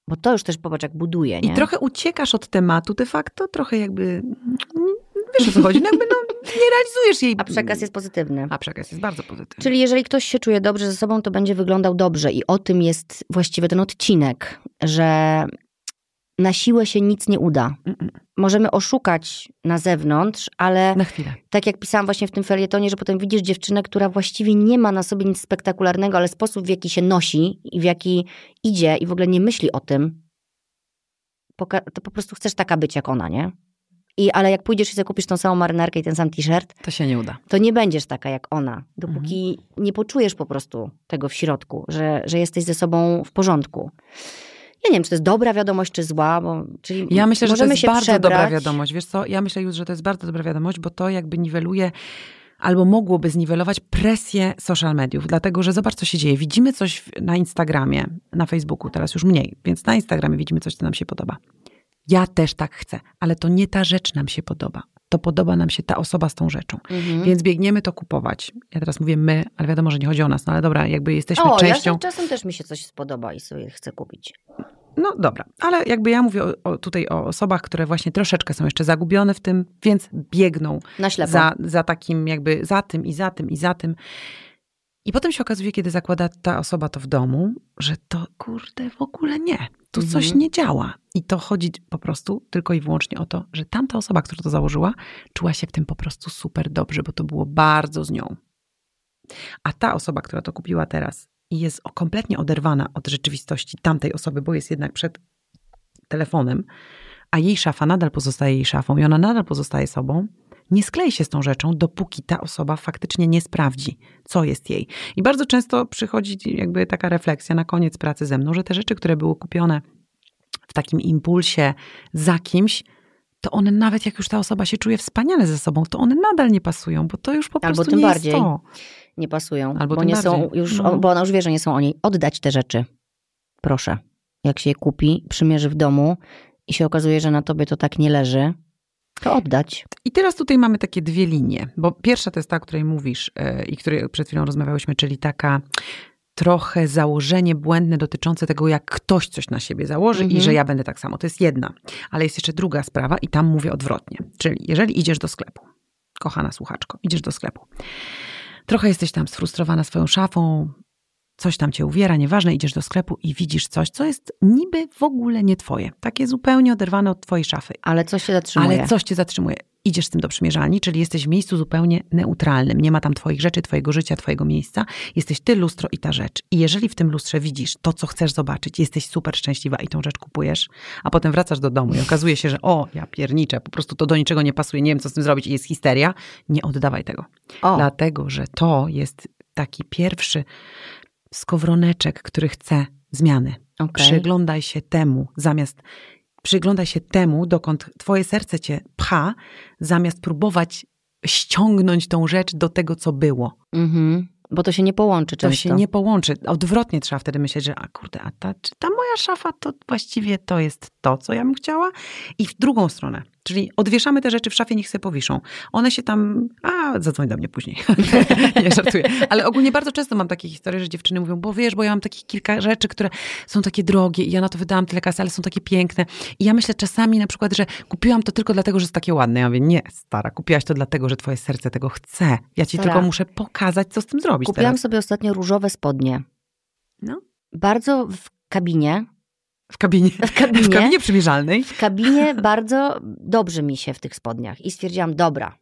Bo to już też popatrz, jak buduje, nie? I trochę uciekasz od tematu de facto, trochę jakby, wiesz o co chodzi, no jakby no, nie realizujesz jej. A przekaz jest pozytywny. A przekaz jest bardzo pozytywny. Czyli jeżeli ktoś się czuje dobrze ze sobą, to będzie wyglądał dobrze. I o tym jest właściwie ten odcinek, że na siłę się nic nie uda. Mm-mm. Możemy oszukać na zewnątrz, ale Na chwilę. tak jak pisałam właśnie w tym felietonie, że potem widzisz dziewczynę, która właściwie nie ma na sobie nic spektakularnego, ale sposób w jaki się nosi i w jaki idzie i w ogóle nie myśli o tym, to po prostu chcesz taka być jak ona, nie? I, ale jak pójdziesz i zakupisz tą samą marynarkę i ten sam t-shirt, To się nie uda. to nie będziesz taka jak ona, dopóki nie poczujesz po prostu tego w środku, że, że jesteś ze sobą w porządku. Ja nie wiem, czy to jest dobra wiadomość, czy zła, bo czyli Ja myślę, że to jest się bardzo przebrać. dobra wiadomość. Wiesz co, ja myślę już, że to jest bardzo dobra wiadomość, bo to jakby niweluje albo mogłoby zniwelować presję social mediów, dlatego że zobacz, co się dzieje. Widzimy coś na Instagramie, na Facebooku, teraz już mniej, więc na Instagramie widzimy coś, co nam się podoba. Ja też tak chcę, ale to nie ta rzecz nam się podoba. To podoba nam się ta osoba z tą rzeczą. Mhm. Więc biegniemy to kupować. Ja teraz mówię my, ale wiadomo, że nie chodzi o nas, no ale dobra, jakby jesteśmy o, częścią. ja czasem też mi się coś spodoba i sobie chcę kupić. No dobra, ale jakby ja mówię o, o, tutaj o osobach, które właśnie troszeczkę są jeszcze zagubione w tym, więc biegną za, za takim jakby za tym i za tym i za tym. I potem się okazuje, kiedy zakłada ta osoba to w domu, że to kurde w ogóle nie. Tu Mhm. coś nie działa. I to chodzi po prostu tylko i wyłącznie o to, że tamta osoba, która to założyła, czuła się w tym po prostu super dobrze, bo to było bardzo z nią. A ta osoba, która to kupiła teraz i jest kompletnie oderwana od rzeczywistości tamtej osoby, bo jest jednak przed telefonem, a jej szafa nadal pozostaje jej szafą i ona nadal pozostaje sobą, nie sklei się z tą rzeczą, dopóki ta osoba faktycznie nie sprawdzi, co jest jej. I bardzo często przychodzi jakby taka refleksja na koniec pracy ze mną, że te rzeczy, które były kupione w takim impulsie za kimś, to one nawet jak już ta osoba się czuje wspaniale ze sobą, to one nadal nie pasują, bo to już po Albo prostu nie bardziej. jest to. Nie pasują, Albo bo tym nie są bardziej. już, No. bo ona już wie, że nie są o niej. Oddać te rzeczy. Proszę. Jak się je kupi, przymierzy w domu i się okazuje, że na tobie to tak nie leży, to oddać. I teraz tutaj mamy takie dwie linie, bo pierwsza to jest ta, o której mówisz yy, i której przed chwilą rozmawiałyśmy, czyli taka trochę założenie błędne dotyczące tego, jak ktoś coś na siebie założy Mhm. i że ja będę tak samo. To jest jedna. Ale jest jeszcze druga sprawa i tam mówię odwrotnie. Czyli jeżeli idziesz do sklepu, kochana słuchaczko, idziesz do sklepu, trochę jesteś tam sfrustrowana swoją szafą, coś tam cię uwiera, nieważne, idziesz do sklepu i widzisz coś, co jest niby w ogóle nie twoje. Takie zupełnie oderwane od twojej szafy. Ale coś się zatrzymuje. Ale coś cię zatrzymuje. Idziesz z tym do przymierzalni, czyli jesteś w miejscu zupełnie neutralnym. Nie ma tam twoich rzeczy, twojego życia, twojego miejsca. Jesteś ty, lustro i ta rzecz. I jeżeli w tym lustrze widzisz to, co chcesz zobaczyć, jesteś super szczęśliwa i tą rzecz kupujesz, a potem wracasz do domu i okazuje się, że o, ja pierniczę, po prostu to do niczego nie pasuje, nie wiem, co z tym zrobić i jest histeria, nie oddawaj tego. O, Dlatego, że to jest taki pierwszy skowroneczek, który chce zmiany. okej. Przyglądaj się temu, zamiast przyglądaj się temu, dokąd twoje serce cię pcha, zamiast próbować ściągnąć tą rzecz do tego, co było. Mhm. Bo to się nie połączy To często. się nie połączy. Odwrotnie trzeba wtedy myśleć, że a kurde, a ta, czy ta moja szafa to właściwie to jest to, co ja bym chciała? I w drugą stronę. Czyli odwieszamy te rzeczy w szafie, niech sobie powiszą. One się tam, a zadzwoń do mnie później. nie żartuję. Ale ogólnie bardzo często mam takie historie, że dziewczyny mówią, bo wiesz, bo ja mam takich kilka rzeczy, które są takie drogie i ja na to wydałam tyle kasy, ale są takie piękne. I ja myślę czasami na przykład, że kupiłam to tylko dlatego, że jest takie ładne. Ja mówię, nie, stara, kupiłaś to dlatego, że twoje serce tego chce. Ja ci Stara. tylko muszę pokazać, co z tym zrobić Kupiłam teraz. sobie ostatnio różowe spodnie. No. Bardzo w kabinie. W kabinie. W kabinie. W kabinie przymierzalnej. W kabinie bardzo dobrze mi się w tych spodniach. I stwierdziłam, dobra,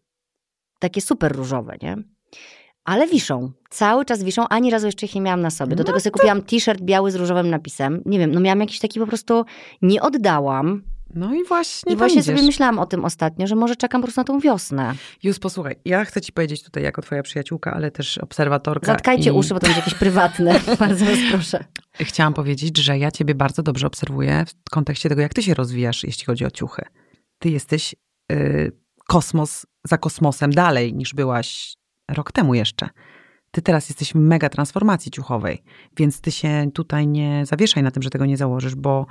takie super różowe, nie? Ale wiszą. Cały czas wiszą, ani razu jeszcze ich nie miałam na sobie. Do No tego sobie kupiłam t-shirt biały z różowym napisem. Nie wiem, no miałam jakiś taki po prostu, nie oddałam. No i właśnie I właśnie to sobie idziesz. myślałam o tym ostatnio, że może czekam po prostu na tą wiosnę. Już posłuchaj, ja chcę ci powiedzieć tutaj jako twoja przyjaciółka, ale też obserwatorka. Zatkajcie i uszy, bo to będzie jakieś prywatne. Bardzo was proszę. Chciałam powiedzieć, że ja ciebie bardzo dobrze obserwuję w kontekście tego, jak ty się rozwijasz, jeśli chodzi o ciuchy. Ty jesteś y, kosmos za kosmosem dalej niż byłaś rok temu jeszcze. Ty teraz jesteś w mega transformacji ciuchowej, więc ty się tutaj nie zawieszaj na tym, że tego nie założysz, bo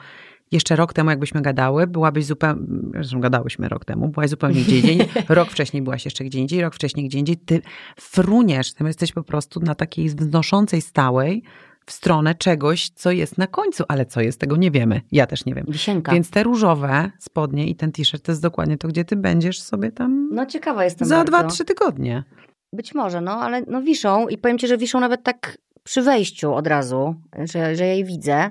jeszcze rok temu, jakbyśmy gadały, byłabyś zupełnie, zresztą gadałyśmy rok temu, byłaś zupełnie gdzie indziej, rok wcześniej byłaś jeszcze gdzie indziej, rok wcześniej gdzie indziej, ty fruniesz, ty jesteś po prostu na takiej wznoszącej stałej, w stronę czegoś, co jest na końcu, ale co jest, tego nie wiemy. Ja też nie wiem. Wisienka. Więc te różowe spodnie i ten t-shirt to jest dokładnie to, gdzie ty będziesz sobie tam No ciekawa jestem za bardzo. dwa, trzy tygodnie. Być może, no ale no wiszą i powiem ci, że wiszą nawet tak przy wejściu od razu, że, że ja jej widzę.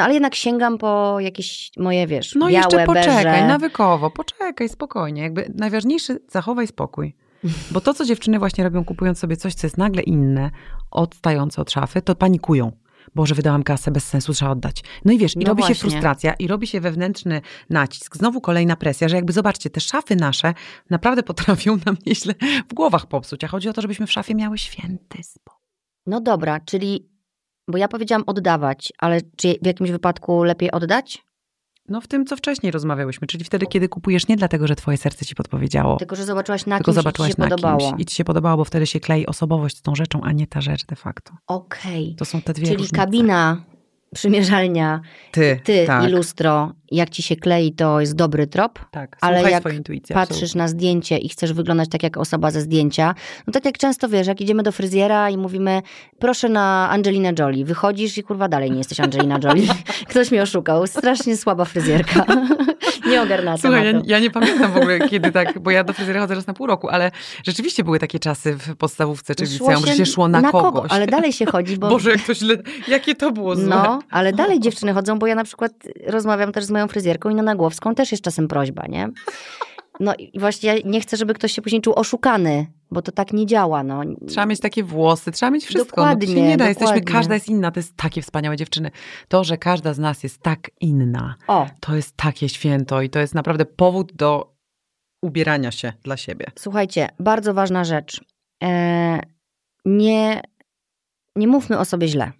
No ale jednak sięgam po jakieś moje, wiesz, No białe, jeszcze poczekaj, beże. nawykowo, poczekaj, spokojnie. Jakby najważniejsze, zachowaj spokój. Bo to, co dziewczyny właśnie robią, kupując sobie coś, co jest nagle inne, odstające od szafy, to panikują. Boże, wydałam kasę, bez sensu, trzeba oddać. No i wiesz, i No robi się właśnie. frustracja, i robi się wewnętrzny nacisk. Znowu kolejna presja, że jakby zobaczcie, te szafy nasze naprawdę potrafią nam nieźle w głowach popsuć. A chodzi o to, żebyśmy w szafie miały święty spokój. No dobra, czyli, bo ja powiedziałam oddawać, ale czy w jakimś wypadku lepiej oddać? No w tym, co wcześniej rozmawiałyśmy, czyli wtedy, kiedy kupujesz nie dlatego, że twoje serce ci podpowiedziało, Tylko, że zobaczyłaś na tylko kimś i ci zobaczyłaś się podobało. i ci się podobało, bo wtedy się klei osobowość z tą rzeczą, a nie ta rzecz de facto. Okej, To są te dwie czyli różnice. kabina, przymierzalnia, Ty, ty tak, i lustro, jak ci się klei, to jest dobry trop. tak. ale jak patrzysz absolutnie. na zdjęcie i chcesz wyglądać tak jak osoba ze zdjęcia, no tak jak często wiesz, jak idziemy do fryzjera i mówimy, proszę na Angelinę Jolie, wychodzisz i kurwa dalej nie jesteś Angelina Jolie. Ktoś mnie oszukał, strasznie słaba fryzjerka. nie ogarnęła Słuchaj, ja, ja nie pamiętam w ogóle kiedy tak, bo ja do fryzjera chodzę raz na pół roku, ale rzeczywiście były takie czasy w podstawówce czy w liceum, że się szło na, kogo, kogoś. ale dalej się chodzi, bo... Boże, jak to źle, jakie to było złe. No, ale dalej dziewczyny chodzą, bo ja na przykład rozmawiam też z moją fryzjerką i na Nagłowską też jest czasem prośba, nie? No i właśnie ja nie chcę, żeby ktoś się później czuł oszukany, bo to tak nie działa, no. Trzeba mieć takie włosy, trzeba mieć wszystko. no, Dokładnie, nie da, jesteśmy, dokładnie. każda jest inna. To jest takie wspaniałe dziewczyny. To, że każda z nas jest tak inna, O, to jest takie święto i to jest naprawdę powód do ubierania się dla siebie. Słuchajcie, bardzo ważna rzecz. E, nie, nie mówmy o sobie źle.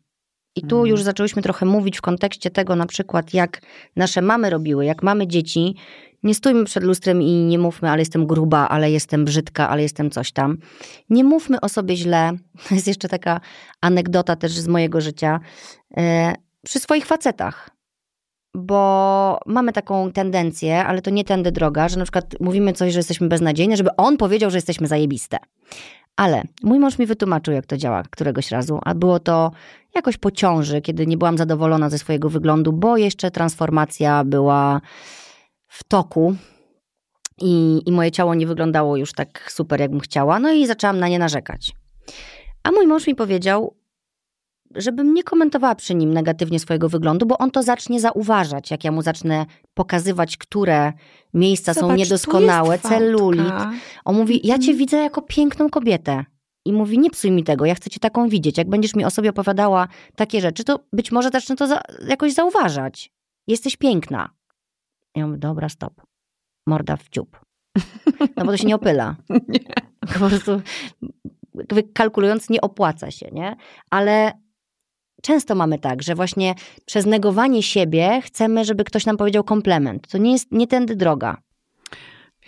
I tu Mhm. już zaczęłyśmy trochę mówić w kontekście tego, na przykład, jak nasze mamy robiły, jak mamy dzieci. Nie stójmy przed lustrem i nie mówmy, ale jestem gruba, ale jestem brzydka, ale jestem coś tam. Nie mówmy o sobie źle. To jest jeszcze taka anegdota też z mojego życia. E, przy swoich facetach. Bo mamy taką tendencję, ale to nie tędy droga, że na przykład mówimy coś, że jesteśmy beznadziejne, żeby on powiedział, że jesteśmy zajebiste. Ale mój mąż mi wytłumaczył, jak to działa któregoś razu, a było to jakoś po ciąży, kiedy nie byłam zadowolona ze swojego wyglądu, bo jeszcze transformacja była w toku i, i moje ciało nie wyglądało już tak super, jakbym chciała. No i zaczęłam na nie narzekać. A mój mąż mi powiedział, żebym nie komentowała przy nim negatywnie swojego wyglądu, bo on to zacznie zauważać, jak ja mu zacznę pokazywać, które miejsca są Zobacz, tu niedoskonałe, celulit. On mówi, ja cię Mhm. widzę jako piękną kobietę. I mówi, nie psuj mi tego, ja chcę cię taką widzieć. Jak będziesz mi o sobie opowiadała takie rzeczy, to być może zacznę to za, jakoś zauważać. Jesteś piękna. Ja mówię, dobra, stop. Morda w dziób. No bo to się nie opyla. Nie. Po prostu kalkulując nie opłaca się, nie? Ale często mamy tak, że właśnie przez negowanie siebie chcemy, żeby ktoś nam powiedział komplement. To nie jest nie tędy droga.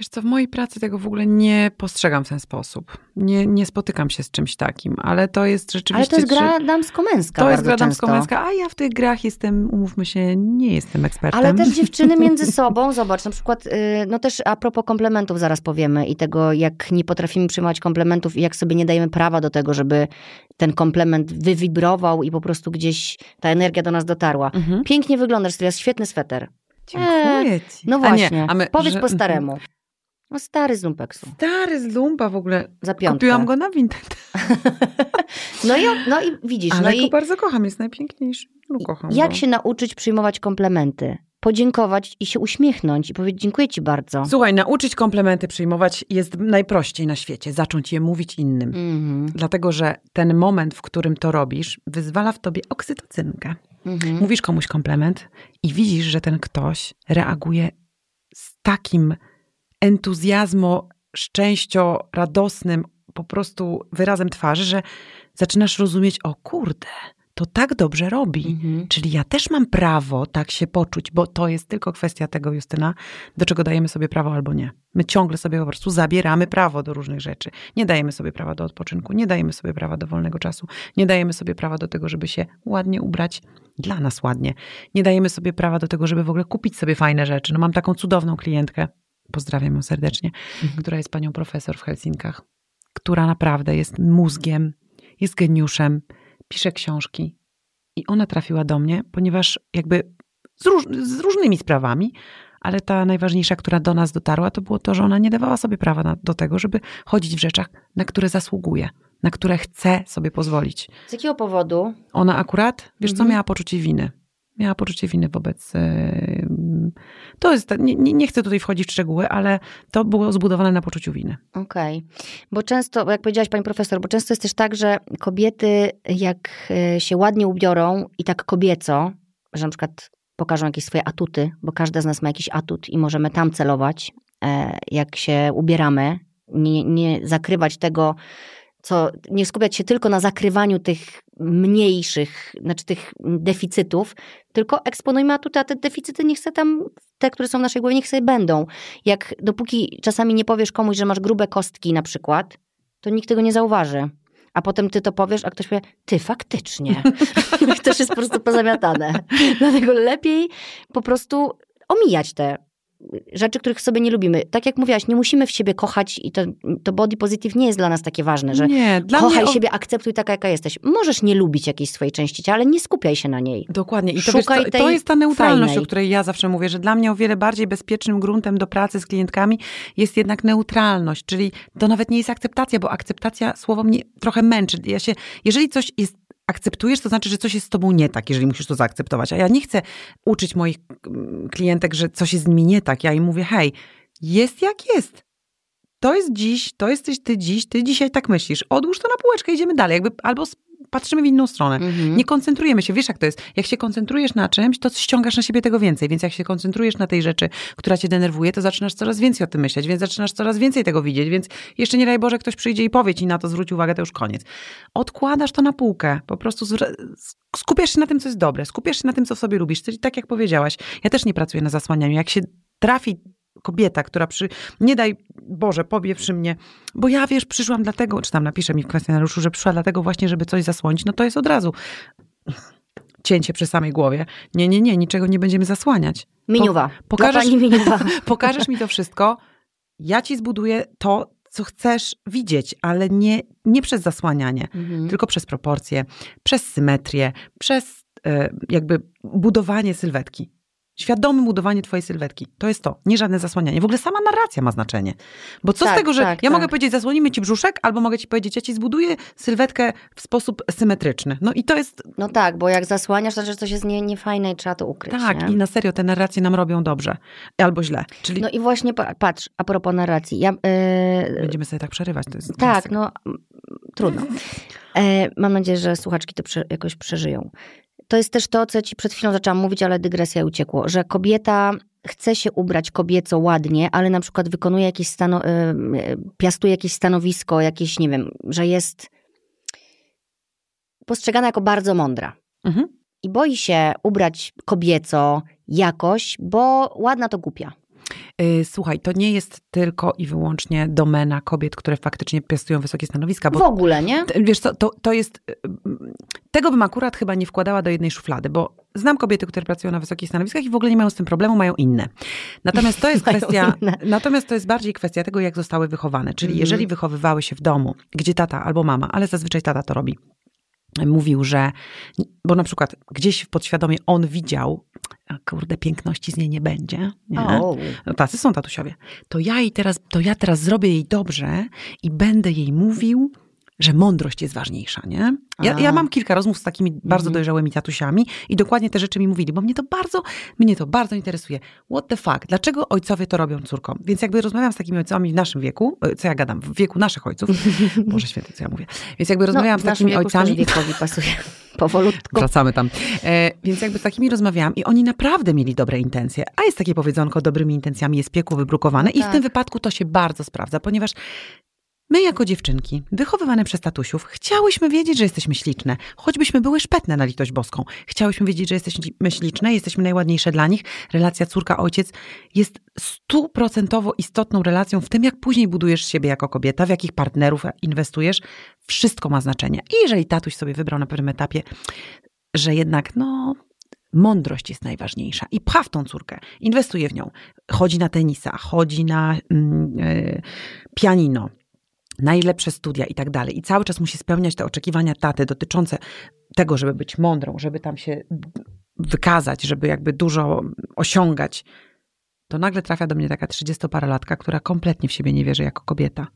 Wiesz co, w mojej pracy tego w ogóle nie postrzegam w ten sposób. Nie, nie spotykam się z czymś takim, ale to jest rzeczywiście... Ale to jest czy- gra damsko-męska To jest gra damsko-męska, a ja w tych grach jestem, umówmy się, nie jestem ekspertem. Ale też dziewczyny między sobą, zobacz, na przykład, y, no też a propos komplementów zaraz powiemy i tego, jak nie potrafimy przyjmować komplementów i jak sobie nie dajemy prawa do tego, żeby ten komplement wywibrował i po prostu gdzieś ta energia do nas dotarła. Mhm. Pięknie wyglądasz, to jest świetny sweter. Dziękuję ci. No A właśnie, nie, a my, powiedz że- po staremu. No stary z lumpeksu, Stary z lumpa w ogóle. za piątkę. Kupiłam go na Vinted. No i, no i widzisz, Ale no go i bardzo kocham, jest najpiękniejszy. No kocham jak go. się nauczyć przyjmować komplementy? Podziękować i się uśmiechnąć i powiedzieć dziękuję ci bardzo. Słuchaj, nauczyć komplementy przyjmować jest najprościej na świecie. Zacząć je mówić innym. Mhm, Dlatego, że ten moment, w którym to robisz, wyzwala w tobie oksytocynkę. mhm. Mówisz komuś komplement i widzisz, że ten ktoś reaguje z takim entuzjazmo, szczęścio, radosnym po prostu wyrazem twarzy, że zaczynasz rozumieć, o kurde, to tak dobrze robi. Mhm. Czyli ja też mam prawo tak się poczuć, bo to jest tylko kwestia tego, Justyna, do czego dajemy sobie prawo albo nie. My ciągle sobie po prostu zabieramy prawo do różnych rzeczy. Nie dajemy sobie prawa do odpoczynku, nie dajemy sobie prawa do wolnego czasu, nie dajemy sobie prawa do tego, żeby się ładnie ubrać, dla nas ładnie. Nie dajemy sobie prawa do tego, żeby w ogóle kupić sobie fajne rzeczy. No mam taką cudowną klientkę, pozdrawiam ją serdecznie, która jest panią profesor w Helsinkach, która naprawdę jest mózgiem, jest geniuszem, pisze książki, I ona trafiła do mnie, ponieważ jakby z, róż, z różnymi sprawami, ale ta najważniejsza, która do nas dotarła, to było to, że ona nie dawała sobie prawa na, do tego, żeby chodzić w rzeczach, na które zasługuje, na które chce sobie pozwolić. Z jakiego powodu? Ona akurat, wiesz Mhm. co, miała poczucie winy. Miała poczucie winy wobec. e, To jest. Nie, nie chcę tutaj wchodzić w szczegóły, ale to było zbudowane na poczuciu winy. Okej. Bo często, jak powiedziałaś pani profesor, bo często jest też tak, że kobiety jak e, się ładnie ubiorą i tak kobieco, że na przykład pokażą jakieś swoje atuty, bo każda z nas ma jakiś atut i możemy tam celować, e, jak się ubieramy, nie, nie zakrywać tego, co, nie skupiać się tylko na zakrywaniu tych mniejszych, znaczy tych deficytów, tylko eksponujmy atuty, a te deficyty niech se tam, te, które są w naszej głowie, niech sobie będą. Jak dopóki czasami nie powiesz komuś, że masz grube kostki na przykład, to nikt tego nie zauważy. A potem ty to powiesz, a ktoś powie, ty faktycznie. już jest po prostu pozamiatane. Dlatego lepiej po prostu omijać te rzeczy, których sobie nie lubimy. Tak jak mówiłaś, nie musimy w siebie kochać i to, to body positive nie jest dla nas takie ważne, że nie, kochaj mnie. siebie, akceptuj taka, jaka jesteś. Możesz nie lubić jakiejś swojej części ciała, ale nie skupiaj się na niej. Dokładnie. I to, Szukaj wiesz, tej to jest ta neutralność, fajnej. o której ja zawsze mówię, że dla mnie o wiele bardziej bezpiecznym gruntem do pracy z klientkami jest jednak neutralność, czyli to nawet nie jest akceptacja, bo akceptacja słowo mnie trochę męczy. Ja się, jeżeli coś jest akceptujesz, to znaczy, że coś jest z tobą nie tak, jeżeli musisz to zaakceptować. A ja nie chcę uczyć moich mm, klientek, że coś jest z nimi nie tak. Ja im mówię, hej, jest jak jest. To jest dziś, to jesteś ty dziś, ty dzisiaj tak myślisz. Odłóż to na półeczkę, idziemy dalej. Jakby, albo patrzymy w inną stronę. Mhm. Nie koncentrujemy się, wiesz jak to jest. Jak się koncentrujesz na czymś, to ściągasz na siebie tego więcej. Więc jak się koncentrujesz na tej rzeczy, która cię denerwuje, to zaczynasz coraz więcej o tym myśleć, więc zaczynasz coraz więcej tego widzieć, więc jeszcze nie daj Boże, ktoś przyjdzie i powie ci na to, zwróć uwagę, to już koniec. Odkładasz to na półkę. Po prostu skupiasz się na tym, co jest dobre. Skupiasz się na tym, co w sobie lubisz. Tak jak powiedziałaś, ja też nie pracuję na zasłanianiu. Jak się trafi kobieta, która przy, nie daj Boże, powie przy mnie, bo ja wiesz, przyszłam dlatego, czy tam napisze mi w kwestionariuszu, że przyszła dlatego właśnie, żeby coś zasłonić, no to jest od razu cięcie przy samej głowie. Nie, nie, nie, niczego nie będziemy zasłaniać. Miniuwa. pokażesz- Dla pani miniuwa. Pokażesz mi to wszystko, ja ci zbuduję to, co chcesz widzieć, ale nie, nie przez zasłanianie, Mhm. tylko przez proporcje, przez symetrię, przez e, jakby budowanie sylwetki. Świadome budowanie twojej sylwetki. To jest to, nie żadne zasłanianie. W ogóle sama narracja ma znaczenie. Bo co z Tak, tego, że tak, ja tak. mogę powiedzieć, zasłonimy ci brzuszek, albo mogę ci powiedzieć, ja ci zbuduję sylwetkę w sposób symetryczny. No i to jest, No tak, bo jak zasłaniasz, to znaczy, że coś jest nie, niefajne i trzeba to ukryć. tak, nie? i na serio te narracje nam robią dobrze. Albo źle. Czyli No i właśnie pa- patrz, a propos narracji. Ja, e, będziemy sobie tak przerywać. To jest tak, klasyka. no trudno. E, mam nadzieję, że słuchaczki to prze, jakoś przeżyją. To jest też to, co ci przed chwilą zaczęłam mówić, ale dygresja uciekło, że kobieta chce się ubrać kobieco ładnie, ale na przykład wykonuje jakieś stano, e, e, piastuje jakieś stanowisko, jakieś, nie wiem, że jest postrzegana jako bardzo mądra. Mhm. I boi się ubrać kobieco jakoś, bo ładna to głupia. Y, Słuchaj, to nie jest tylko i wyłącznie domena kobiet, które faktycznie piastują wysokie stanowiska, W ogóle, nie? Wiesz co, to, to jest. y, y, Tego bym akurat chyba nie wkładała do jednej szuflady, bo znam kobiety, które pracują na wysokich stanowiskach i w ogóle nie mają z tym problemu, mają inne. Natomiast to jest kwestia. inne. Natomiast to jest bardziej kwestia tego, jak zostały wychowane. Czyli Mhm. jeżeli wychowywały się w domu, gdzie tata albo mama, ale zazwyczaj tata to robi. Mówił, że, bo na przykład gdzieś podświadomie on widział, kurde, piękności z niej nie będzie. Nie? No tacy są tatusiowie. To ja jej teraz, to ja teraz zrobię jej dobrze i będę jej mówił, że mądrość jest ważniejsza, nie? Ja, ja mam kilka rozmów z takimi bardzo Mhm. dojrzałymi tatusiami i dokładnie te rzeczy mi mówili, bo mnie to bardzo, mnie to bardzo interesuje. What the fuck? Dlaczego ojcowie to robią córkom? Więc jakby rozmawiam z takimi ojcami w naszym wieku, e, co ja gadam, w wieku naszych ojców, Boże święty, co ja mówię. Więc jakby rozmawiałam no, z takimi ojcami. Wiekowi pasuje. Powolutku. Wracamy tam. E, więc jakby z takimi rozmawiałam i oni naprawdę mieli dobre intencje. A jest takie powiedzonko, dobrymi intencjami jest piekło wybrukowane No i w tak. tym wypadku to się bardzo sprawdza, ponieważ my jako dziewczynki, wychowywane przez tatusiów, chciałyśmy wiedzieć, że jesteśmy śliczne. Choćbyśmy były szpetne na litość boską. Chciałyśmy wiedzieć, że jesteśmy śliczne, jesteśmy najładniejsze dla nich. Relacja córka-ojciec jest stuprocentowo istotną relacją w tym, jak później budujesz siebie jako kobieta, w jakich partnerów inwestujesz. Wszystko ma znaczenie. I jeżeli tatuś sobie wybrał na pewnym etapie, że jednak, no, mądrość jest najważniejsza i pcha w tą córkę, inwestuje w nią. Chodzi na tenisa, chodzi na mm, e, pianino, najlepsze studia i tak dalej. I cały czas musi spełniać te oczekiwania taty dotyczące tego, żeby być mądrą, żeby tam się wykazać, żeby jakby dużo osiągać, to nagle trafia do mnie taka 30-paralatka, która kompletnie w siebie nie wierzy jako kobieta.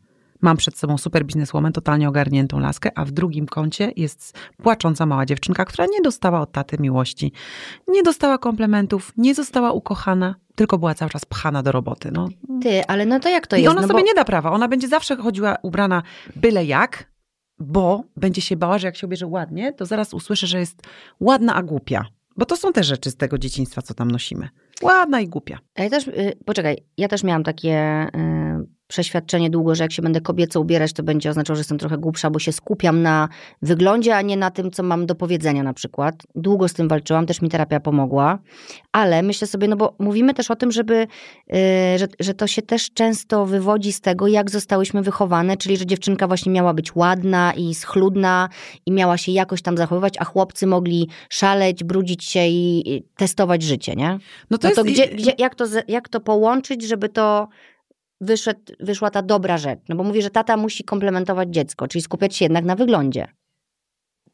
Mam przed sobą super bizneswoman, totalnie ogarniętą laskę, a w drugim kącie jest płacząca mała dziewczynka, która nie dostała od taty miłości, nie dostała komplementów, nie została ukochana, tylko była cały czas pchana do roboty. No. Ty, ale no to jak to I jest? ona no sobie bo... nie da prawa. Ona będzie zawsze chodziła ubrana byle jak, bo będzie się bała, że jak się ubierze ładnie, to zaraz usłyszy, że jest ładna, a głupia. Bo to są te rzeczy z tego dzieciństwa, co tam nosimy. Ładna i głupia. A Ja też, y, poczekaj, ja też miałam takie y, przeświadczenie długo, że jak się będę kobieco ubierać, to będzie oznaczało, że jestem trochę głupsza, bo się skupiam na wyglądzie, a nie na tym, co mam do powiedzenia na przykład. Długo z tym walczyłam, też mi terapia pomogła, ale myślę sobie, no bo mówimy też o tym, żeby, y, że, że to się też często wywodzi z tego, jak zostałyśmy wychowane, czyli że dziewczynka właśnie miała być ładna i schludna i miała się jakoś tam zachowywać, a chłopcy mogli szaleć, brudzić się i testować życie, nie? No No to jest- gdzie, gdzie, jak, to, jak to połączyć, żeby to wyszedł, wyszła ta dobra rzecz? No bo mówi, że tata musi komplementować dziecko, czyli skupiać się jednak na wyglądzie.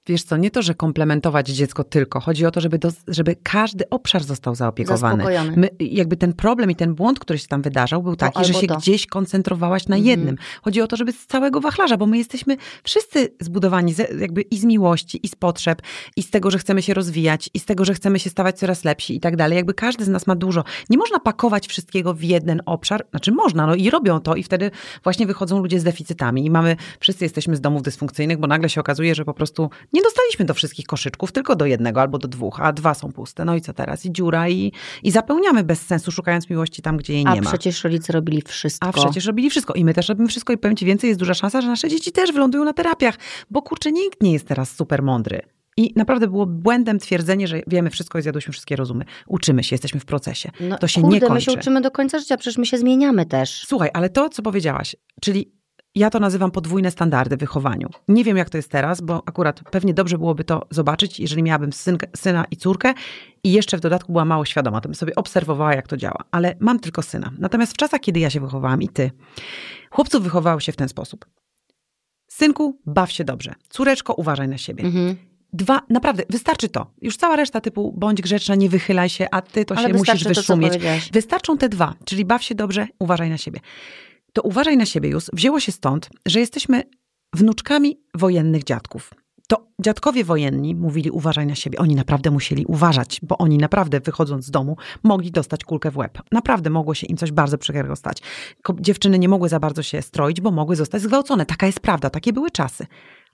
Wiesz co, nie to, że komplementować dziecko tylko. Chodzi o to, żeby, dos- żeby każdy obszar został zaopiekowany. My, jakby ten problem i ten błąd, który się tam wydarzał, był taki, że albo się to. gdzieś koncentrowałaś na Mhm. jednym. Chodzi o to, żeby z całego wachlarza, bo my jesteśmy wszyscy zbudowani jakby i z miłości, i z potrzeb, i z tego, że chcemy się rozwijać, i z tego, że chcemy się stawać coraz lepsi i tak dalej. Jakby każdy z nas ma dużo. Nie można pakować wszystkiego w jeden obszar. Znaczy można, no i robią to i wtedy właśnie wychodzą ludzie z deficytami i mamy, wszyscy jesteśmy z domów dysfunkcyjnych, bo nagle się okazuje, że po prostu nie dostaliśmy do wszystkich koszyczków, tylko do jednego albo do dwóch, a dwa są puste. No i co teraz? I dziura i, i zapełniamy bez sensu, szukając miłości tam, gdzie jej A nie ma. przecież rodzice robili wszystko. A przecież robili wszystko i my też robimy wszystko i powiem ci więcej, jest duża szansa, że nasze dzieci też wylądują na terapiach, bo kurczę, nikt nie jest teraz super mądry. I naprawdę było błędem twierdzenie, że wiemy wszystko i zjadłyśmy wszystkie rozumy. Uczymy się, jesteśmy w procesie. No, to się kurde, nie kończy. my się uczymy do końca życia, przecież my się zmieniamy też. Słuchaj, ale to, co powiedziałaś, czyli ja to nazywam podwójne standardy w wychowaniu. Nie wiem, jak to jest teraz, bo akurat pewnie dobrze byłoby to zobaczyć, jeżeli miałabym synkę, syna i córkę i jeszcze w dodatku była mało świadoma, to bym sobie obserwowała, jak to działa. Ale mam tylko syna. Natomiast w czasach, kiedy ja się wychowałam i ty, chłopców wychowało się w ten sposób. Synku, baw się dobrze. Córeczko, uważaj na siebie. Mhm. Dwa, naprawdę, wystarczy to. Już cała reszta typu bądź grzeczna, nie wychylaj się, a ty to Ale się musisz to, wyszumieć. Wystarczą te dwa, czyli baw się dobrze, uważaj na siebie. To uważaj na siebie już wzięło się stąd, że jesteśmy wnuczkami wojennych dziadków. To dziadkowie wojenni mówili uważaj na siebie. Oni naprawdę musieli uważać, bo oni naprawdę wychodząc z domu mogli dostać kulkę w łeb. Naprawdę mogło się im coś bardzo przykrego stać. Dziewczyny nie mogły za bardzo się stroić, bo mogły zostać zgwałcone. Taka jest prawda, takie były czasy.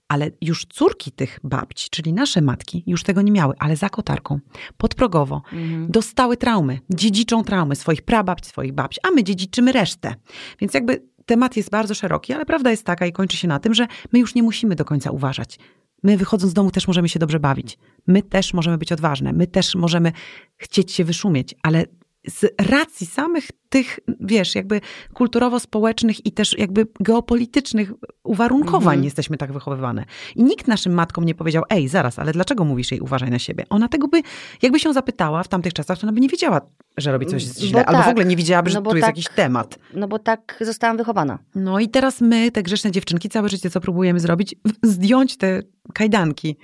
Ale już córki tych babci, czyli nasze matki, już tego nie miały, ale za kotarką, podprogowo, Mhm. dostały traumy, dziedziczą traumy swoich prababci, swoich babci, a my dziedziczymy resztę. Więc jakby temat jest bardzo szeroki, ale prawda jest taka i kończy się na tym, że my już nie musimy do końca uważać. My wychodząc z domu też możemy się dobrze bawić. My też możemy być odważne. My też możemy chcieć się wyszumieć, ale z racji samych tych, wiesz, jakby kulturowo-społecznych i też jakby geopolitycznych uwarunkowań Mhm. jesteśmy tak wychowywane. I nikt naszym matkom nie powiedział, ej, zaraz, ale dlaczego mówisz jej uważaj na siebie? Ona tego by, jakby się zapytała w tamtych czasach, to ona by nie wiedziała, że robi coś Bo źle, albo w tak. ogóle nie widziałaby, że No tu jest tak. jakiś temat. No bo tak zostałam wychowana. No i teraz my, te grzeczne dziewczynki, całe życie co próbujemy zrobić? Zdjąć te kajdanki,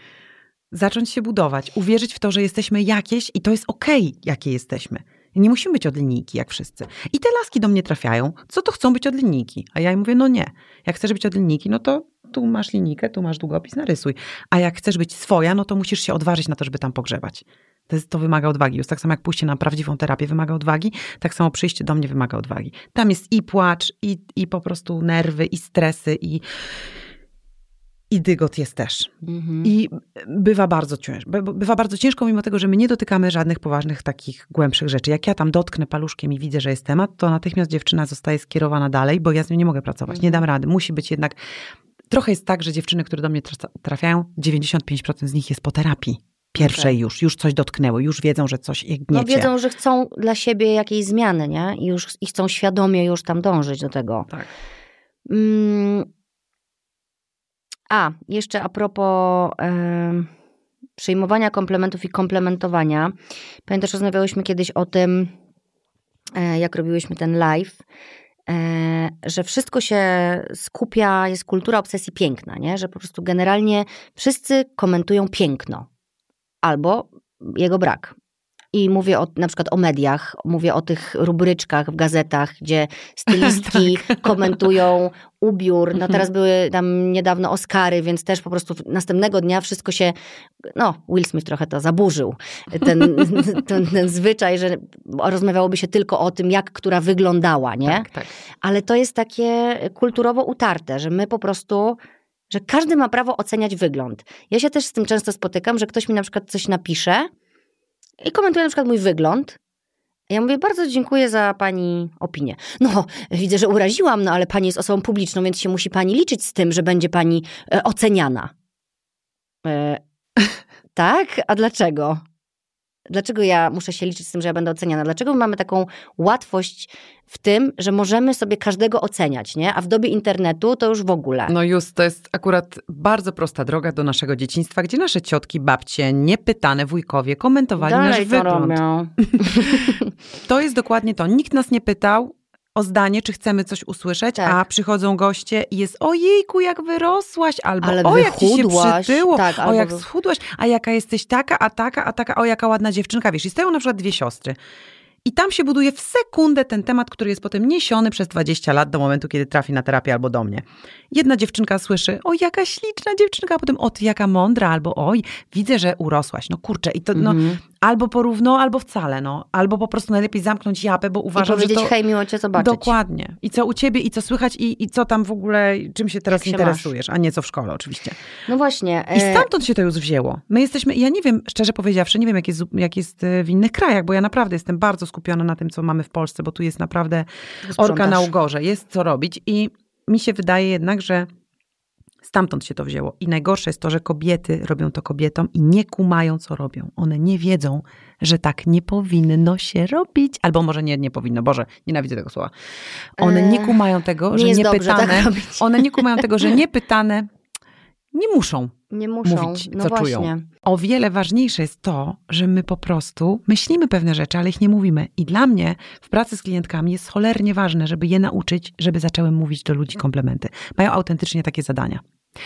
zacząć się budować, uwierzyć w to, że jesteśmy jakieś i to jest okej, jakie jesteśmy. Nie musimy być od linijki, jak wszyscy. I te laski do mnie trafiają, co to chcą być od linijki. A ja im mówię, no nie. Jak chcesz być od linijki, no to tu masz linijkę, tu masz długopis, narysuj. A jak chcesz być swoja, no to musisz się odważyć na to, żeby tam pogrzebać. To, jest, to wymaga odwagi. Już tak samo jak pójście na prawdziwą terapię wymaga odwagi, tak samo przyjście do mnie wymaga odwagi. Tam jest i płacz, i, i po prostu nerwy, i stresy, i, i dygot jest też. Mhm. I bywa bardzo ciężko. Bywa bardzo ciężko, mimo tego, że my nie dotykamy żadnych poważnych takich głębszych rzeczy. Jak ja tam dotknę paluszkiem i widzę, że jest temat, to natychmiast dziewczyna zostaje skierowana dalej, bo ja z nią nie mogę pracować. Nie dam rady. Musi być jednak. Trochę jest tak, że dziewczyny, które do mnie tra- trafiają, 95% z nich jest po terapii. Pierwszej Okej. już, już coś dotknęły, już wiedzą, że coś ich No gniecie. wiedzą, że chcą dla siebie jakiejś zmiany, nie? I, już, I chcą świadomie już tam dążyć do tego. Tak. Mm. A, jeszcze a propos em, przyjmowania komplementów i komplementowania. Pamiętasz, rozmawiałyśmy kiedyś o tym, e, jak robiłyśmy ten live, e, że wszystko się skupia, jest kultura obsesji piękna, nie? że po prostu generalnie wszyscy komentują piękno albo jego brak. I mówię o, na przykład o mediach, mówię o tych rubryczkach w gazetach, gdzie stylistki tak. komentują ubiór. No mhm. teraz były tam niedawno Oscary, więc też po prostu następnego dnia wszystko się, no Will Smith trochę to zaburzył, ten, ten, ten zwyczaj, że rozmawiałoby się tylko o tym, jak która wyglądała, nie? Tak, tak. Ale to jest takie kulturowo utarte, że my po prostu że każdy ma prawo oceniać wygląd. Ja się też z tym często spotykam, że ktoś mi na przykład coś napisze, i komentuje na przykład mój wygląd. Ja mówię, bardzo dziękuję za pani opinię. No, widzę, że uraziłam, no ale pani jest osobą publiczną, więc się musi pani liczyć z tym, że będzie pani e, oceniana. E, tak? A dlaczego? Dlaczego ja muszę się liczyć z tym, że ja będę oceniana? Dlaczego my mamy taką łatwość w tym, że możemy sobie każdego oceniać, nie? A w dobie internetu to już w ogóle. No już, to jest akurat bardzo prosta droga do naszego dzieciństwa, gdzie nasze ciotki, babcie, niepytane wujkowie komentowali Dalej nasz wygląd. Robią. to jest dokładnie to. Nikt nas nie pytał, o zdanie, czy chcemy coś usłyszeć, tak. a przychodzą goście i jest ojejku, jak wyrosłaś, albo Ale o, jak ci się przytyło, tak, o, jak schudłaś, a jaka jesteś taka, a taka, a taka, o, jaka ładna dziewczynka, wiesz, i stoją na przykład dwie siostry. I tam się buduje w sekundę ten temat, który jest potem niesiony przez 20 lat do momentu, kiedy trafi na terapię albo do mnie. Jedna dziewczynka słyszy, o jaka śliczna dziewczynka, a potem o ty jaka mądra, albo oj, widzę, że urosłaś. No kurczę, i to no, mhm. Albo porówno, albo wcale, no. Albo po prostu najlepiej zamknąć japę, bo uważam, I powiedzieć, że to... hej, miło cię zobaczyć. Dokładnie. I co u ciebie, i co słychać, i, i co tam w ogóle, czym się teraz interesujesz, a nie co w szkole oczywiście. No właśnie. I e, stamtąd się to już wzięło. My jesteśmy, ja nie wiem, szczerze powiedziawszy, nie wiem jak jest, jak jest e, w innych krajach, bo ja naprawdę jestem bardzo skupiona na tym, co mamy w Polsce, bo tu jest naprawdę orka na ugorze, jest co robić i mi się wydaje jednak, że Stamtąd się to wzięło. I najgorsze jest to, że kobiety robią to kobietom i nie kumają, co robią. One nie wiedzą, że tak nie powinno się robić. Albo może nie, nie powinno. Boże, nienawidzę tego słowa. One nie kumają tego, nie że niepytane. Tak one nie kumają tego, że niepytane nie muszą, nie muszą. mówić, no co właśnie. czują. O wiele ważniejsze jest to, że my po prostu myślimy pewne rzeczy, ale ich nie mówimy. I dla mnie w pracy z klientkami jest cholernie ważne, żeby je nauczyć, żeby zaczęły mówić do ludzi komplementy. Mają autentycznie takie zadania.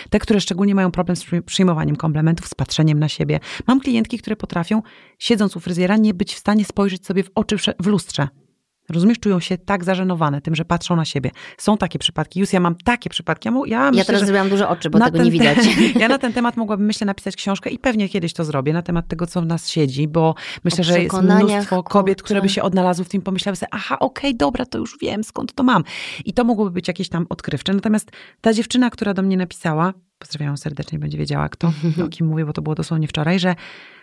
Te, które szczególnie mają problem z przyjmowaniem komplementów, z patrzeniem na siebie. Mam klientki, które potrafią, siedząc u fryzjera, nie być w stanie spojrzeć sobie w oczy w lustrze. Rozumiesz, czują się tak zażenowane tym, że patrzą na siebie. Są takie przypadki. Już ja mam takie przypadki. Ja, ja, myślę, ja teraz zrobiłam duże oczy, bo tego nie widać. ja na ten temat mogłabym, myślę, napisać książkę i pewnie kiedyś to zrobię, na temat tego, co w nas siedzi, bo myślę, że jest mnóstwo kobiet, kurczę. które by się odnalazły w tym, pomyślały sobie, aha, okej, okay, dobra, to już wiem, skąd to mam. I to mogłoby być jakieś tam odkrywcze. Natomiast ta dziewczyna, która do mnie napisała, pozdrawiam serdecznie, będzie wiedziała kto, o kim mówię, bo to było dosłownie wczoraj, że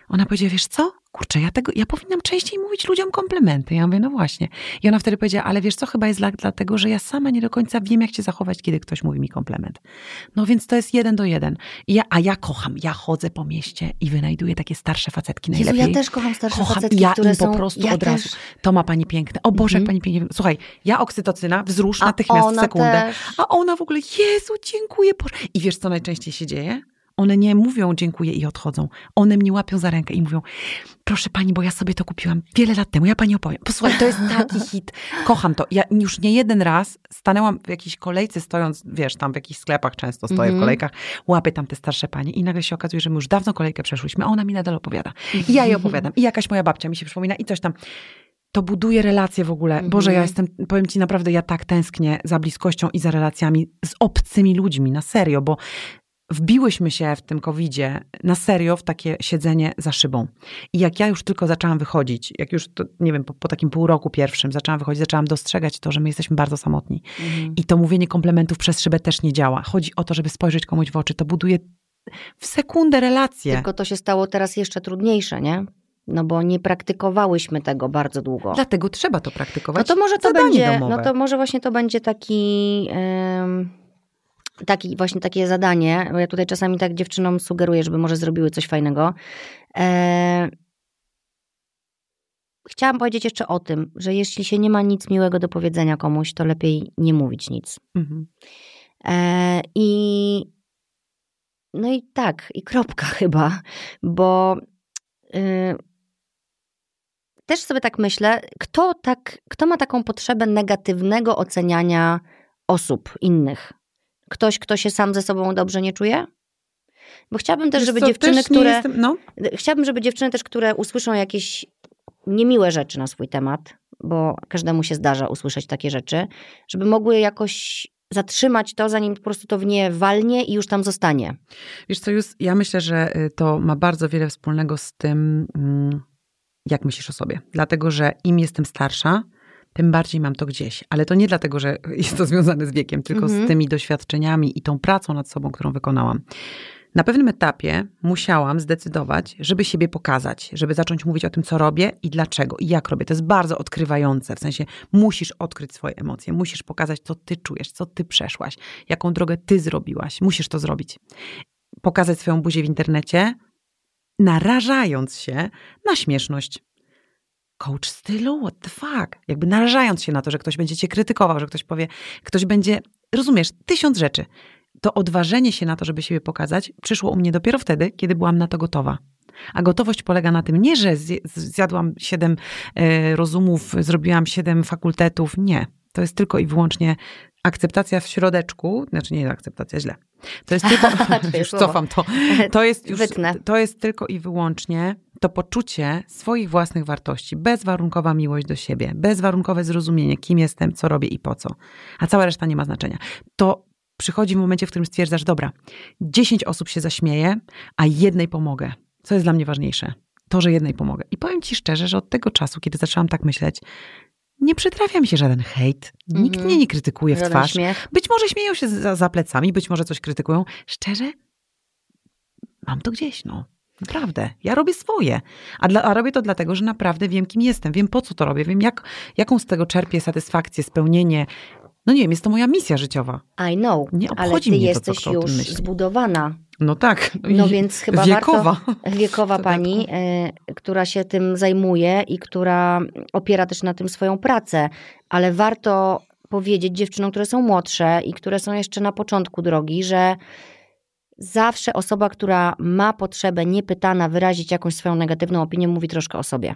ona powiedziała, wiesz co, kurczę, ja, tego, ja powinnam częściej mówić ludziom komplementy. Ja mówię, no właśnie. I ona wtedy powiedziała, ale wiesz co, chyba jest dla, dlatego, że ja sama nie do końca wiem, jak się zachować, kiedy ktoś mówi mi komplement. No więc to jest jeden do jeden. I ja, a ja kocham, ja chodzę po mieście i wynajduję takie starsze facetki najlepiej. Jezu, ja też kocham starsze kocham, facetki, ja które im po prostu ja od też. razu, to ma pani piękne. O Boże, mhm. pani pięknie. Słuchaj, ja oksytocyna, wzrusz a natychmiast w sekundę. Też. A ona w ogóle, Jezu, dziękuję. Boże. I wiesz, co najczęściej się dzieje? One nie mówią dziękuję i odchodzą. One mnie łapią za rękę i mówią, proszę pani, bo ja sobie to kupiłam wiele lat temu, ja pani opowiem. Posłuchaj, to jest taki hit. Kocham to. Ja już nie jeden raz stanęłam w jakiejś kolejce, stojąc, wiesz, tam w jakichś sklepach często stoję mm -hmm. w mhm. kolejkach, łapię tam te starsze panie i nagle się okazuje, że my już dawno kolejkę przeszłyśmy, a ona mi nadal opowiada. I ja jej opowiadam. I jakaś moja babcia mi się przypomina i coś tam to buduje relacje w ogóle. Boże, ja mhm. jestem, powiem ci naprawdę, ja tak tęsknię za bliskością i za relacjami z obcymi ludźmi, na serio, bo wbiłyśmy się w tym covidzie na serio w takie siedzenie za szybą. I jak ja już tylko zaczęłam wychodzić, jak już, to, nie wiem, po, po, takim pół roku pierwszym zaczęłam wychodzić, zaczęłam dostrzegać to, że my jesteśmy bardzo samotni. Mhm. I to mówienie komplementów przez szybę też nie działa. Chodzi o to, żeby spojrzeć komuś w oczy. To buduje w sekundę relacje. Tylko to się stało teraz jeszcze trudniejsze, nie? No bo nie praktykowałyśmy tego bardzo długo. Dlatego trzeba to praktykować. No to może to będzie, domowe. no to może właśnie to będzie taki... Yy taki, właśnie takie zadanie, bo ja tutaj czasami tak dziewczynom sugeruję, żeby może zrobiły coś fajnego. E... Chciałam powiedzieć jeszcze o tym, że jeśli się nie ma nic miłego do powiedzenia komuś, to lepiej nie mówić nic. Mhm. E... I no i tak, i kropka chyba, bo y... też sobie tak myślę, kto, tak, kto ma taką potrzebę negatywnego oceniania osób innych? Ktoś, kto się sam ze sobą dobrze nie czuje? Bo chciałabym też, Wiesz żeby co, dziewczyny, też które. Jestem, no, Chciałabym, żeby dziewczyny też, które usłyszą jakieś niemiłe rzeczy na swój temat, bo każdemu się zdarza usłyszeć takie rzeczy, żeby mogły jakoś zatrzymać to, zanim po prostu to w nie walnie i już tam zostanie. Wiesz co, już ja myślę, że y, to ma bardzo wiele wspólnego z tym, mm, jak myślisz o sobie. Dlatego, że im jestem starsza, tym bardziej mam to gdzieś. Ale to nie dlatego, że jest to związane z wiekiem, tylko Mhm. z tymi doświadczeniami i tą pracą nad sobą, którą wykonałam. Na pewnym etapie musiałam zdecydować, żeby siebie pokazać, żeby zacząć mówić o tym, co robię i dlaczego i jak robię. To jest bardzo odkrywające, w sensie musisz odkryć swoje emocje, musisz pokazać, co ty czujesz, co ty przeszłaś, jaką drogę ty zrobiłaś. Musisz to zrobić. Pokazać swoją buzię w internecie, narażając się na śmieszność. Coach stylu, what the fuck? Jakby narażając się na to, że ktoś będzie cię krytykował, że ktoś powie, ktoś będzie, rozumiesz, tysiąc rzeczy. To odważenie się na to, żeby siebie pokazać, przyszło u mnie dopiero wtedy, kiedy byłam na to gotowa. A gotowość polega na tym, nie, że zjadłam siedem e, rozumów, zrobiłam siedem fakultetów. Nie. To jest tylko i wyłącznie akceptacja w środeczku, znaczy nie akceptacja, źle. To jest tylko, już cofam to, to jest już, to jest tylko i wyłącznie to poczucie swoich własnych wartości, bezwarunkowa miłość do siebie, bezwarunkowe zrozumienie, kim jestem, co robię i po co. A cała reszta nie ma znaczenia. To przychodzi w momencie, w którym stwierdzasz, dobra, 10 osób się zaśmieje, a jednej pomogę. Co jest dla mnie ważniejsze? To, że jednej pomogę. I powiem ci szczerze, że od tego czasu, kiedy zaczęłam tak myśleć, nie przytrafia mi się żaden hejt. Nikt Mhm. mnie nie krytykuje w Żaden twarz. śmiech. Być może śmieją się za, za plecami, być może coś krytykują. Szczerze, mam to gdzieś, no. Naprawdę. Ja robię swoje. A, dla, a robię to dlatego, że naprawdę wiem, kim jestem. Wiem, po co to robię. Wiem, jak, jaką z tego czerpię satysfakcję, spełnienie. No nie wiem, jest to moja misja życiowa. I know, Nie ale ty to, jesteś kto o tym już zbudowana. No tak. No więc chyba wiekowa. warto, wiekowa W pani, y, która się tym zajmuje i która opiera też na tym swoją pracę, ale warto powiedzieć dziewczynom, które są młodsze i które są jeszcze na początku drogi, że zawsze osoba, która ma potrzebę niepytana wyrazić jakąś swoją negatywną opinię, mówi troszkę o sobie.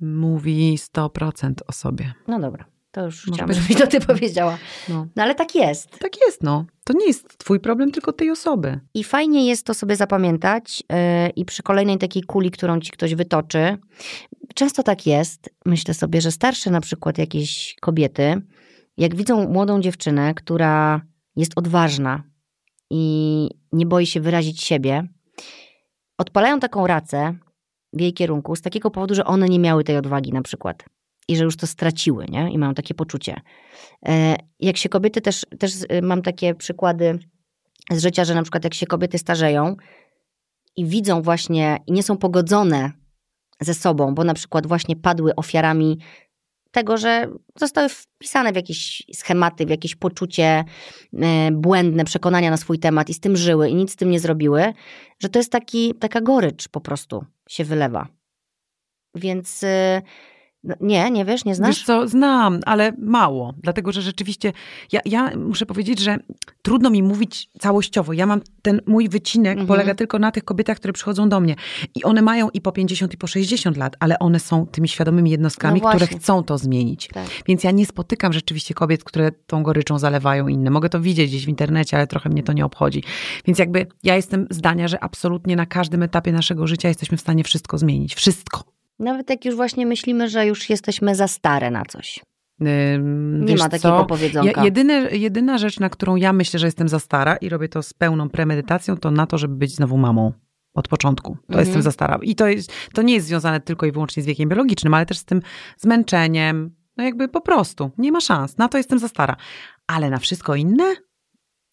Mówi 100% o sobie. No dobra, to już Może chciałam, być- żebyś to ty powiedziała. No. No ale tak jest. Tak jest, no. To nie jest twój problem, tylko tej osoby. I fajnie jest to sobie zapamiętać yy, i przy kolejnej takiej kuli, którą ci ktoś wytoczy. Często tak jest, myślę sobie, że starsze na przykład jakieś kobiety, jak widzą młodą dziewczynę, która jest odważna i nie boi się wyrazić siebie, odpalają taką racę w jej kierunku z takiego powodu, że one nie miały tej odwagi na przykład. I że już to straciły, nie? I mają takie poczucie. E, Jak się kobiety też, też y, mam takie przykłady z życia, że na przykład jak się kobiety starzeją i widzą właśnie i nie są pogodzone ze sobą, bo na przykład właśnie padły ofiarami tego, że zostały wpisane w jakieś schematy, w jakieś poczucie e, błędne, przekonania na swój temat i z tym żyły i nic z tym nie zrobiły, że to jest taki, taka gorycz po prostu się wylewa. Więc y, nie, nie wiesz, nie znasz? Wiesz co, znam, ale mało. Dlatego, że rzeczywiście ja, ja muszę powiedzieć, że trudno mi mówić całościowo. Ja mam ten mój wycinek Mhm. polega tylko na tych kobietach, które przychodzą do mnie. I one mają i po 50, i po 60 lat, ale one są tymi świadomymi jednostkami, No które chcą to zmienić. Tak. Więc ja nie spotykam rzeczywiście kobiet, które tą goryczą zalewają inne. Mogę to widzieć gdzieś w internecie, ale trochę mnie to nie obchodzi. Więc jakby ja jestem zdania, że absolutnie na każdym etapie naszego życia jesteśmy w stanie wszystko zmienić. Wszystko. Nawet jak już właśnie myślimy, że już jesteśmy za stare na coś. Ym, Nie ma takiego co? powiedzonka. Jedyna rzecz, na którą ja myślę, że jestem za stara i robię to z pełną premedytacją, to na to, żeby być znowu mamą. Od początku. To Mhm. jestem za stara. I to, jest, to nie jest związane tylko i wyłącznie z wiekiem biologicznym, ale też z tym zmęczeniem. No jakby po prostu. Nie ma szans. Na to jestem za stara. Ale na wszystko inne,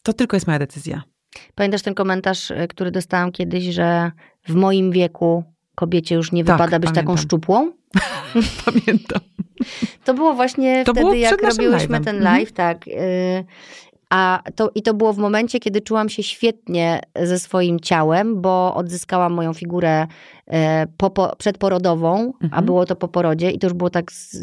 to tylko jest moja decyzja. Pamiętasz ten komentarz, y, który dostałam kiedyś, że w moim wieku kobiecie już nie Tak, wypada być taką pamiętam. szczupłą? Pamiętam. To było właśnie To wtedy, było jak robiłyśmy live'em. ten Mhm. live, tak. y, A to, I to było w momencie, kiedy czułam się świetnie ze swoim ciałem, bo odzyskałam moją figurę e, popo, przedporodową, a Mhm. było to po porodzie i to już było tak z,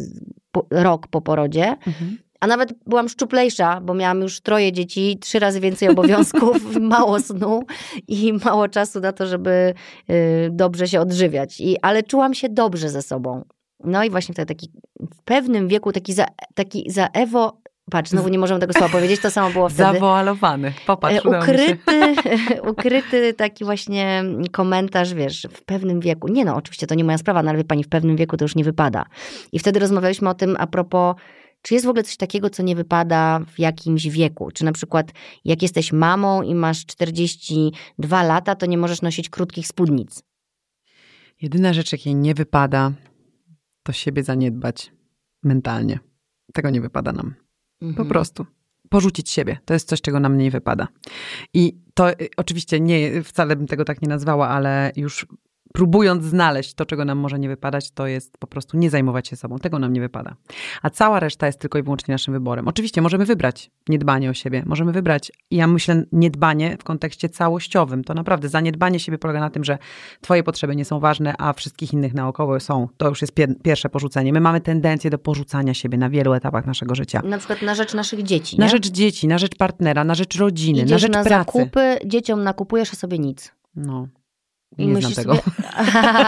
po, rok po porodzie. Mhm. A nawet byłam szczuplejsza, bo miałam już troje dzieci, trzy razy więcej obowiązków, mało snu i mało czasu na to, żeby y, dobrze się odżywiać. I, ale czułam się dobrze ze sobą. No i właśnie wtedy taki w pewnym wieku taki za, taki za Ewo Patrz, znowu nie możemy tego słowa powiedzieć, to samo było wtedy. Zawoalowany, popatrz, E, ukryty, ukryty taki właśnie komentarz, wiesz, w pewnym wieku. Nie no, oczywiście to nie moja sprawa, no ale wie pani, w pewnym wieku to już nie wypada. I wtedy rozmawialiśmy o tym a propos, czy jest w ogóle coś takiego, co nie wypada w jakimś wieku? Czy na przykład jak jesteś mamą i masz 42 lata, to nie możesz nosić krótkich spódnic? Jedyna rzecz, jakiej nie wypada, to siebie zaniedbać mentalnie. Tego nie wypada nam. Mhm. Po prostu. Porzucić siebie. To jest coś, czego nam nie wypada. I to y, oczywiście nie, wcale bym tego tak nie nazwała, ale już próbując znaleźć to, czego nam może nie wypadać, to jest po prostu nie zajmować się sobą. Tego nam nie wypada. A cała reszta jest tylko i wyłącznie naszym wyborem. Oczywiście możemy wybrać niedbanie o siebie, możemy wybrać, ja myślę, niedbanie w kontekście całościowym. To naprawdę zaniedbanie siebie polega na tym, że twoje potrzeby nie są ważne, a wszystkich innych naokoło są. To już jest pier pierwsze porzucenie. My mamy tendencję do porzucania siebie na wielu etapach naszego życia. Na przykład na rzecz naszych dzieci, Na nie? rzecz dzieci, na rzecz partnera, na rzecz rodziny, Idziesz na rzecz na pracy. zakupy, dzieciom nakupujesz, a sobie nic. No. I Nie znam tego. Sobie,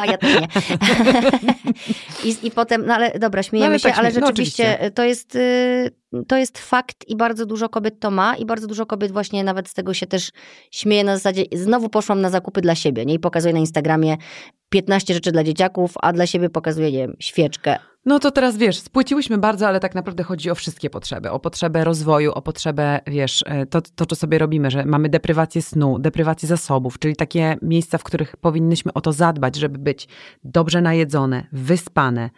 ja też nie. I, I potem, no ale dobra, śmiejemy No ale się, tak ale śmie- no rzeczywiście oczywiście. to, jest, y, to jest fakt i bardzo dużo kobiet to ma i bardzo dużo kobiet właśnie nawet z tego się też śmieje na zasadzie, znowu poszłam na zakupy dla siebie, nie? I pokazuję na Instagramie 15 rzeczy dla dzieciaków, a dla siebie pokazuję, nie wiem, świeczkę. No to teraz wiesz, spłyciłyśmy bardzo, ale tak naprawdę chodzi o wszystkie potrzeby. O potrzebę rozwoju, o potrzebę, wiesz, e, to, to co sobie robimy, że mamy deprywację snu, deprywację zasobów, czyli takie miejsca, w których powinnyśmy o to zadbać, żeby być dobrze najedzone, wyspane,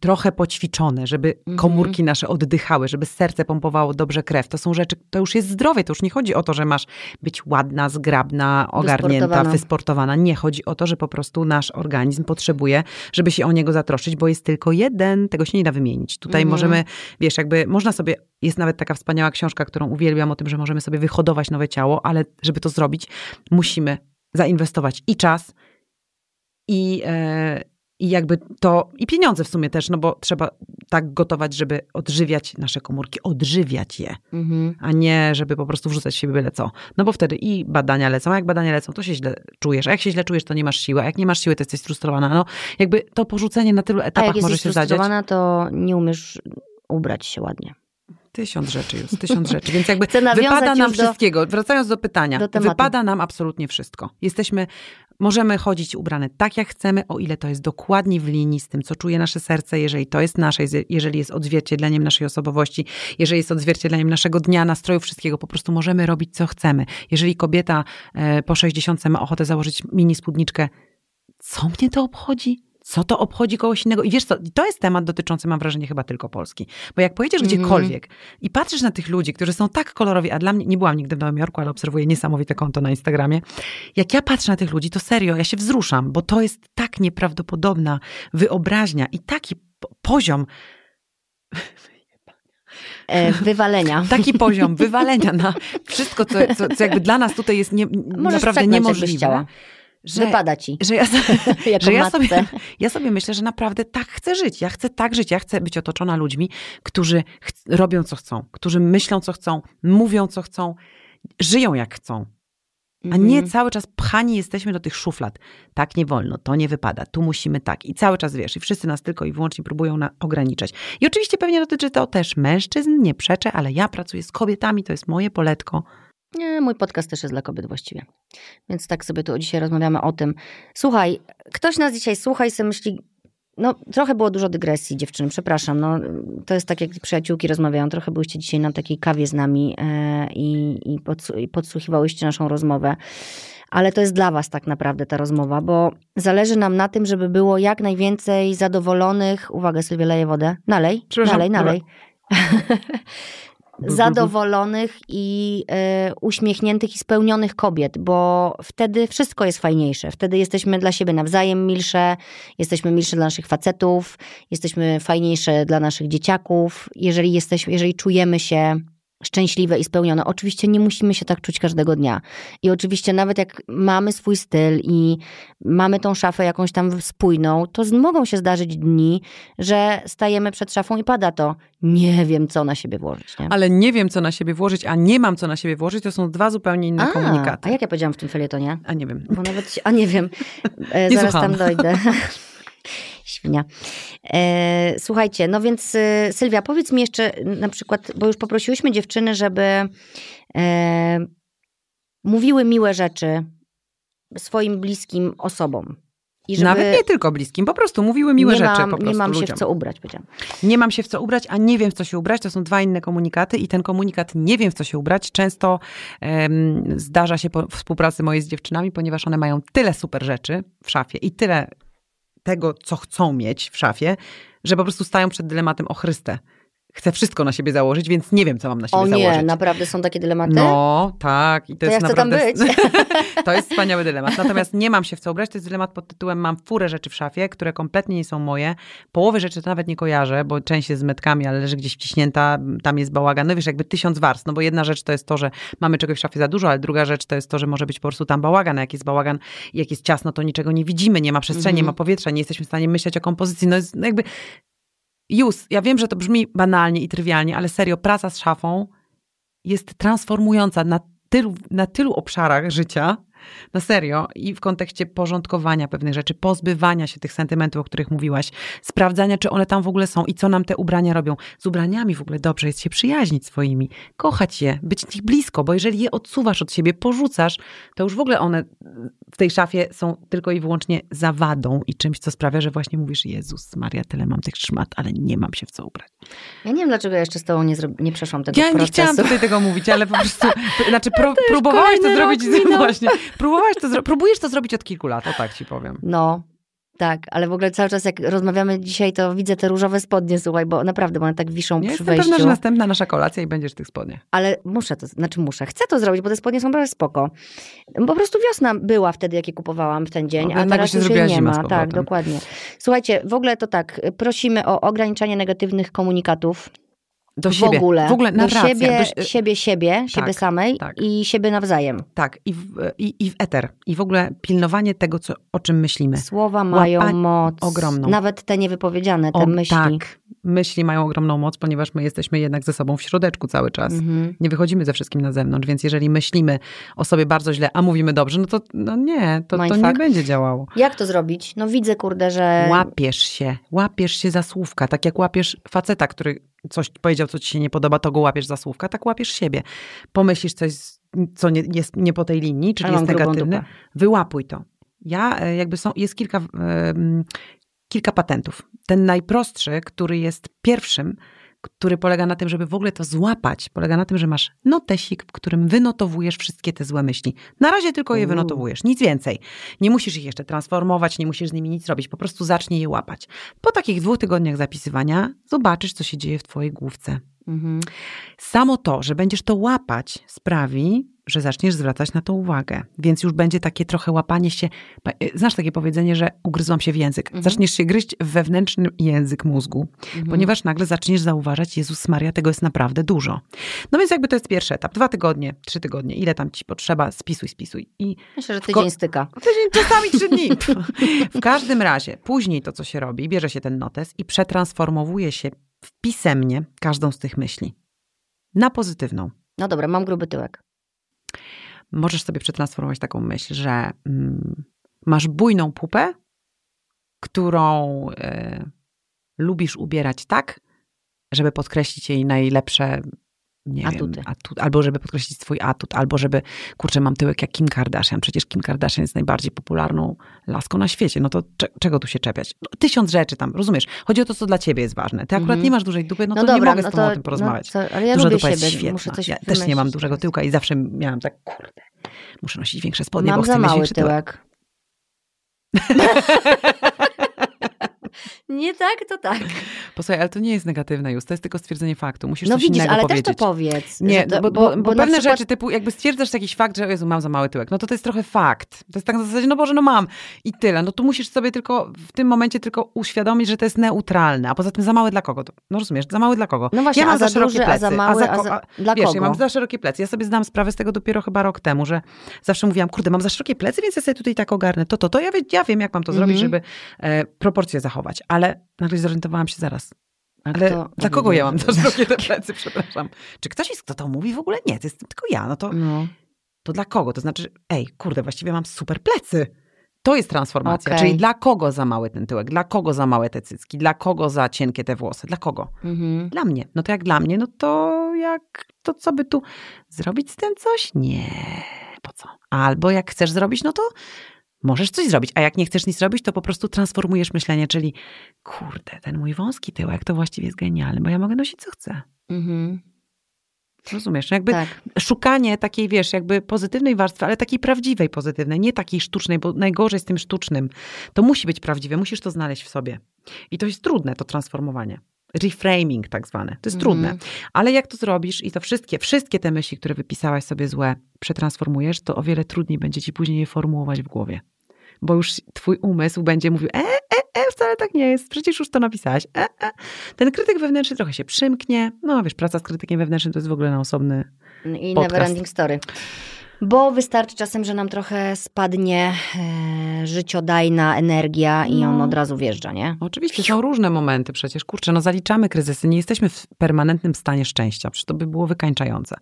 trochę poćwiczone, żeby Mhm. komórki nasze oddychały, żeby serce pompowało dobrze krew. To są rzeczy, to już jest zdrowie. To już nie chodzi o to, że masz być ładna, zgrabna, ogarnięta, Wysportowana. wysportowana. Nie chodzi o to, że po prostu nasz organizm potrzebuje, żeby się o niego zatroszczyć, bo jest tylko jeden, tego się nie da wymienić. Tutaj Mhm. możemy, wiesz, jakby można sobie, jest nawet taka wspaniała książka, którą uwielbiam o tym, że możemy sobie wyhodować nowe ciało, ale żeby to zrobić, musimy zainwestować i czas, i, e, i jakby to, i pieniądze w sumie też, no bo trzeba tak gotować, żeby odżywiać nasze komórki, odżywiać je, Mhm. a nie żeby po prostu wrzucać w siebie byle co. No bo wtedy i badania lecą, a jak badania lecą, to się źle czujesz, a jak się źle czujesz, to nie masz siły, a jak nie masz siły, to jesteś sfrustrowana. No jakby to porzucenie na tylu etapach może jesteś się zadziać. frustrowana, to nie umiesz ubrać się ładnie. Tysiąc rzeczy już, tysiąc rzeczy. Więc jakby wypada nam już do- wszystkiego. Wracając do pytania, do wypada nam absolutnie wszystko. Jesteśmy, możemy chodzić ubrane tak, jak chcemy, o ile to jest dokładnie w linii z tym, co czuje nasze serce, jeżeli to jest nasze, jeżeli jest odzwierciedleniem naszej osobowości, jeżeli jest odzwierciedleniem naszego dnia, nastroju, wszystkiego. Po prostu możemy robić, co chcemy. Jeżeli kobieta e, po 60 ma ochotę założyć mini spódniczkę, co mnie to obchodzi? Co to obchodzi kogoś innego? I wiesz co, to jest temat dotyczący, mam wrażenie, chyba tylko Polski. Bo jak pojedziesz Mhm. gdziekolwiek i patrzysz na tych ludzi, którzy są tak kolorowi, a dla mnie, nie byłam nigdy w Nowym Jorku, ale obserwuję niesamowite konto na Instagramie. Jak ja patrzę na tych ludzi, to serio, ja się wzruszam, bo to jest tak nieprawdopodobna wyobraźnia i taki po- poziom, E, wywalenia. taki poziom wywalenia na wszystko, co, co, co jakby dla nas tutaj jest nie, naprawdę niemożliwe. Że, Wypada ci. że ja, że ja sobie, ja sobie myślę, że naprawdę tak chcę żyć. Ja chcę tak żyć. Ja chcę być otoczona ludźmi, którzy robią co chcą, którzy myślą co chcą, mówią co chcą, żyją jak chcą. A nie Mhm. cały czas pchani jesteśmy do tych szuflad. Tak nie wolno, to nie wypada, tu musimy tak. I cały czas wiesz, i wszyscy nas tylko i wyłącznie próbują na, ograniczać. I oczywiście pewnie dotyczy to też mężczyzn, nie przeczę, ale ja pracuję z kobietami, to jest moje poletko. Nie, mój podcast też jest dla kobiet właściwie. Więc tak sobie tu dzisiaj rozmawiamy o tym. Słuchaj, ktoś nas dzisiaj słucha i sobie myśli, no trochę było dużo dygresji dziewczyny, przepraszam. No, to jest tak, jak przyjaciółki rozmawiają. Trochę byłyście dzisiaj na takiej kawie z nami e, i, i, podsu- i podsłuchiwałyście naszą rozmowę. Ale to jest dla was tak naprawdę ta rozmowa, bo zależy nam na tym, żeby było jak najwięcej zadowolonych. Uwaga, Sylwia, leje wodę. Nalej, nalej, nalej. bul. zadowolonych i e, uśmiechniętych i spełnionych kobiet, bo wtedy wszystko jest fajniejsze. Wtedy jesteśmy dla siebie nawzajem milsze, jesteśmy milsze dla naszych facetów, jesteśmy fajniejsze dla naszych dzieciaków. Jeżeli, jesteśmy, jeżeli czujemy się szczęśliwe i spełnione. Oczywiście nie musimy się tak czuć każdego dnia. I oczywiście nawet jak mamy swój styl i mamy tą szafę jakąś tam spójną, to mogą się zdarzyć dni, że stajemy przed szafą i pada to. Nie wiem, co na siebie włożyć. Nie? Ale nie wiem, co na siebie włożyć, a nie mam, co na siebie włożyć, to są dwa zupełnie inne a, komunikaty. A jak ja powiedziałam w tym felietonie? A nie wiem. Bo nawet, a nie wiem. Nie Zaraz słucham. tam dojdę. Świnia. E, słuchajcie, no więc y, Sylwia, powiedz mi jeszcze na przykład, bo już poprosiłyśmy dziewczyny, żeby e, mówiły miłe rzeczy swoim bliskim osobom. I żeby Nawet nie tylko bliskim, po prostu mówiły miłe nie rzeczy mam, po prostu Nie mam się ludziom. w co ubrać, powiedziałam. Nie mam się w co ubrać, a nie wiem w co się ubrać. To są dwa inne komunikaty i ten komunikat nie wiem w co się ubrać. Często em, zdarza się po współpracy mojej z dziewczynami, ponieważ one mają tyle super rzeczy w szafie i tyle tego, co chcą mieć w szafie, że po prostu stają przed dylematem o Chryste. Chcę wszystko na siebie założyć, więc nie wiem, co mam na siebie O nie, założyć. naprawdę są takie dylematy? No, tak. I to, To ja jest chcę tam naprawdę. być. to jest wspaniały dylemat. Natomiast nie mam się w co ubrać. To jest dylemat pod tytułem: Mam furę rzeczy w szafie, które kompletnie nie są moje. Połowy rzeczy to nawet nie kojarzę, bo część jest z metkami, ale leży gdzieś wciśnięta, tam jest bałagan. No wiesz, jakby tysiąc warstw. No bo jedna rzecz to jest to, że mamy czegoś w szafie za dużo, ale druga rzecz to jest to, że może być po prostu tam bałagan. A jak jest bałagan jak jest ciasno, to niczego nie widzimy, nie ma przestrzeni, nie Mhm. ma powietrza, nie jesteśmy w stanie myśleć o kompozycji. No jest no jakby. Już, ja wiem, że to brzmi banalnie i trywialnie, ale serio, praca z szafą jest transformująca na tylu, na tylu obszarach życia, na serio, i w kontekście porządkowania pewnych rzeczy, pozbywania się tych sentymentów, o których mówiłaś, sprawdzania, czy one tam w ogóle są i co nam te ubrania robią. Z ubraniami w ogóle dobrze jest się przyjaźnić swoimi, kochać je, być ich blisko, bo jeżeli je odsuwasz od siebie, porzucasz, to już w ogóle one w tej szafie są tylko i wyłącznie zawadą i czymś, co sprawia, że właśnie mówisz, Jezus Maria, tyle mam tych szmat, ale nie mam się w co ubrać. Ja nie wiem, dlaczego ja jeszcze z tobą nie, nie przeszłam tego Ja nie procesu. chciałam tutaj tego mówić, ale po prostu, znaczy pro, próbowałaś to zrobić, właśnie, próbowałaś to, próbujesz to zrobić od kilku lat, o tak ci powiem. No, tak, ale w ogóle cały czas jak rozmawiamy dzisiaj, to widzę te różowe spodnie, słuchaj, bo naprawdę one tak wiszą Ja przy jestem wejściu. pewna, że następna nasza kolacja i będziesz w tych spodniach. Ale muszę to, znaczy muszę, chcę to zrobić, bo te spodnie są naprawdę spoko. Po prostu wiosna była wtedy, jak je kupowałam w ten dzień, No, a teraz się już jej nie ma. Tak, dokładnie. Słuchajcie, w ogóle to tak, prosimy o ograniczanie negatywnych komunikatów Do w siebie. ogóle. W ogóle do narracja. siebie, do si- siebie, siebie, siebie samej tak. i siebie nawzajem. Tak, i w, i, i w eter. I w ogóle pilnowanie tego, co, o czym myślimy. Słowa mają moc. ogromną. Nawet te niewypowiedziane, te O, myśli. Tak, myśli mają ogromną moc, ponieważ my jesteśmy jednak ze sobą w środeczku cały czas. Mhm. Nie wychodzimy ze wszystkim na zewnątrz, więc jeżeli myślimy o sobie bardzo źle, a mówimy dobrze, no to no nie, to, to nie będzie działało. Jak to zrobić? No widzę, kurde, że... Łapiesz się, łapiesz się za słówka. Tak jak łapiesz faceta, który coś powiedział, co ci się nie podoba, to go łapiesz za słówka, tak łapiesz siebie. Pomyślisz coś, co nie, jest nie po tej linii, czyli jest negatywne, wyłapuj to. Ja e, jakby są, jest kilka, kilka patentów. Ten najprostszy, który jest pierwszym, który polega na tym, żeby w ogóle to złapać, polega na tym, że masz notesik, w którym wynotowujesz wszystkie te złe myśli. Na razie tylko je wynotowujesz, nic więcej. Nie musisz ich jeszcze transformować, nie musisz z nimi nic robić, po prostu zacznij je łapać. Po takich dwóch tygodniach zapisywania zobaczysz, co się dzieje w twojej główce. Mhm. Samo to, że będziesz to łapać, sprawi, że zaczniesz zwracać na to uwagę. Więc już będzie takie trochę łapanie się. y, Znasz takie powiedzenie, że ugryzłam się w język. Mhm. Zaczniesz się gryźć w wewnętrzny język mózgu, Mhm. ponieważ nagle zaczniesz zauważać, Jezus Maria, tego jest naprawdę dużo. No więc jakby to jest pierwszy etap. Dwa tygodnie, trzy tygodnie, ile tam ci potrzeba, spisuj, spisuj. I Myślę, że tydzień styka. Tydzień, czasami trzy dni. W każdym razie, później to, co się robi, bierze się ten notes i przetransformowuje się pisemnie każdą z tych myśli. Na pozytywną. No dobra, mam gruby tyłek. Możesz sobie przetransformować taką myśl, że mm, masz bujną pupę, którą e, lubisz ubierać tak, żeby podkreślić jej najlepsze nie Atuty. Wiem, atut, albo żeby podkreślić swój atut, albo żeby, kurczę, mam tyłek jak Kim Kardashian. Przecież Kim Kardashian jest najbardziej popularną laską na świecie. No to cze, czego tu się czepiać? No, tysiąc rzeczy tam, rozumiesz? Chodzi o to, co dla ciebie jest ważne. Ty akurat Mhm. nie masz dużej dupy, no, No to dobra, nie mogę no z tobą to- o tym porozmawiać. No, co, ale ja Duża dupa jest siebie, świetna. muszę coś ja też nie mam dużego tyłka i zawsze miałam tak, kurde, muszę nosić większe spodnie, Mam bo chcę mieć większy tyłek. tyłek. nie tak, to tak. Posłuchaj, ale to nie jest negatywne już, to jest tylko stwierdzenie faktu. Musisz No coś widzisz, innego ale powiedzieć. też to powiedz. Nie, to, bo, bo, bo, na pewne przykład- rzeczy typu, jakby stwierdzasz jakiś fakt, że Jezu, mam za mały tyłek, no to to jest trochę fakt. To jest tak na zasadzie, no Boże, no mam i tyle. No tu musisz sobie tylko w tym momencie tylko uświadomić, że to jest neutralne, a poza tym za mały dla kogo? No rozumiesz, za mały dla kogo? No właśnie, ja mam a za szerokie duży, a plecy, za mały, a ko- za- dla wiesz, kogo? ja mam za szerokie plecy. Ja sobie zdałam sprawę z tego dopiero chyba rok temu, że zawsze mówiłam, kurde, mam za szerokie plecy, więc ja sobie tutaj tak ogarnę to, to, to. Ja, wie, ja wiem, jak mam to zrobić, Mhm. żeby e, proporcje zachować. Ale nagle zorientowałam się zaraz. A Ale kto- dla kogo ja mam za szerokie te plecy, przepraszam? Czy ktoś jest, kto to mówi? W ogóle nie, to jest tylko ja. No to, No. to dla kogo? To znaczy, ej, kurde, właściwie mam super plecy. To jest transformacja. Okej. Czyli dla kogo za mały ten tyłek? Dla kogo za małe te cycki? Dla kogo za cienkie te włosy? Dla kogo? Mhm. Dla mnie. No to jak dla mnie, no to jak, to co by tu zrobić z tym coś? Nie. Po co? Albo jak chcesz zrobić, no to możesz coś zrobić. A jak nie chcesz nic zrobić, to po prostu transformujesz myślenie, czyli kurde, ten mój wąski tyłek to właściwie jest genialny, bo ja mogę nosić co chcę. Mhm. Rozumiesz? No Jakby Tak. szukanie takiej, wiesz, jakby pozytywnej warstwy, ale takiej prawdziwej pozytywnej, nie takiej sztucznej, bo najgorzej z tym sztucznym. To musi być prawdziwe, musisz to znaleźć w sobie. I to jest trudne, to transformowanie. Reframing tak zwane. To jest Mhm. trudne. Ale jak to zrobisz i to wszystkie, wszystkie te myśli, które wypisałaś sobie złe, przetransformujesz, to o wiele trudniej będzie ci później je formułować w głowie. Bo już twój umysł będzie mówił, e, e, e, wcale tak nie jest, przecież już to napisałaś. E, e. Ten krytyk wewnętrzny trochę się przymknie. No wiesz, praca z krytykiem wewnętrznym to jest w ogóle na osobny I Podcast. never ending story. Bo wystarczy czasem, że nam trochę spadnie e, życiodajna energia i on No. od razu wjeżdża, nie? Oczywiście są różne momenty przecież. Kurczę, no zaliczamy kryzysy. Nie jesteśmy w permanentnym stanie szczęścia. Przecież to by było wykańczające.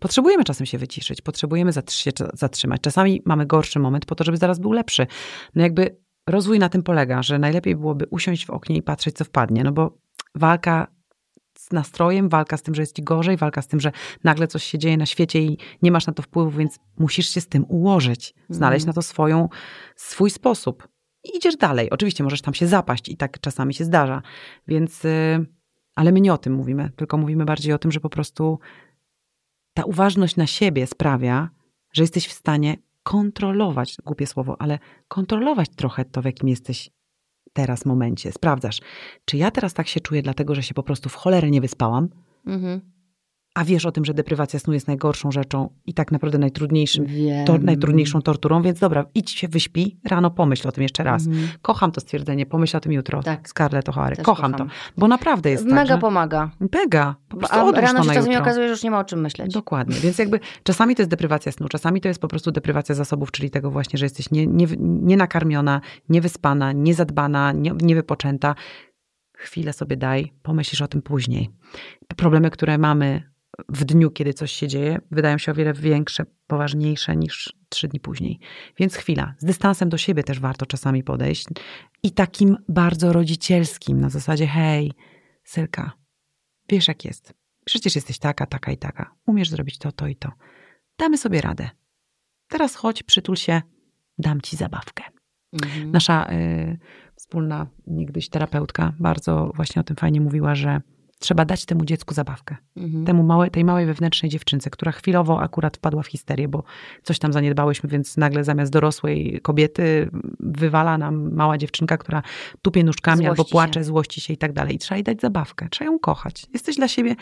Potrzebujemy czasem się wyciszyć, potrzebujemy się zatrzymać. Czasami mamy gorszy moment po to, żeby zaraz był lepszy. No jakby rozwój na tym polega, że najlepiej byłoby usiąść w oknie i patrzeć, co wpadnie. No bo walka z nastrojem, walka z tym, że jest ci gorzej, walka z tym, że nagle coś się dzieje na świecie i nie masz na to wpływu, więc musisz się z tym ułożyć, znaleźć Mhm. na to swoją, swój sposób. I idziesz dalej. Oczywiście możesz tam się zapaść i tak czasami się zdarza. Więc, y, ale my nie o tym mówimy, tylko mówimy bardziej o tym, że po prostu ta uważność na siebie sprawia, że jesteś w stanie kontrolować, głupie słowo, ale kontrolować trochę to, w jakim jesteś teraz momencie. Sprawdzasz, czy ja teraz tak się czuję, dlatego że się po prostu w cholerę nie wyspałam, Mhm. A wiesz o tym, że deprywacja snu jest najgorszą rzeczą i tak naprawdę najtrudniejszym, to, najtrudniejszą torturą, więc dobra, idź się wyśpi, rano pomyśl o tym jeszcze raz. Mhm. Kocham to stwierdzenie, pomyśl o tym jutro. Tak. Scarlett O'Hara. Kocham, kocham. to, bo naprawdę jest tak, Mega że... pomaga. Mega. Po prostu A rano się czasami jutro. okazuje, że już nie ma o czym myśleć. Dokładnie. Więc jakby czasami to jest deprywacja snu, czasami to jest po prostu deprywacja zasobów, czyli tego właśnie, że jesteś nie, nie, nienakarmiona, niewyspana, niezadbana, nie, niewypoczęta. Chwilę sobie daj, pomyślisz o tym później. Problemy, które mamy w dniu, kiedy coś się dzieje, wydają się o wiele większe, poważniejsze niż trzy dni później. Więc chwila. Z dystansem do siebie też warto czasami podejść. I takim bardzo rodzicielskim, na zasadzie hej, Sylka, wiesz jak jest. Przecież jesteś taka, taka i taka. Umiesz zrobić to, to i to. Damy sobie radę. Teraz chodź, przytul się, dam ci zabawkę. Mhm. Nasza y, wspólna niegdyś terapeutka bardzo właśnie o tym fajnie mówiła, że trzeba dać temu dziecku zabawkę. Mhm. Temu małe, tej małej wewnętrznej dziewczynce, która chwilowo akurat wpadła w histerię, bo coś tam zaniedbałyśmy, więc nagle zamiast dorosłej kobiety wywala nam mała dziewczynka, która tupie nóżkami albo Złości się. płacze, złości się i tak dalej. I trzeba jej dać zabawkę, trzeba ją kochać. Jesteś dla siebie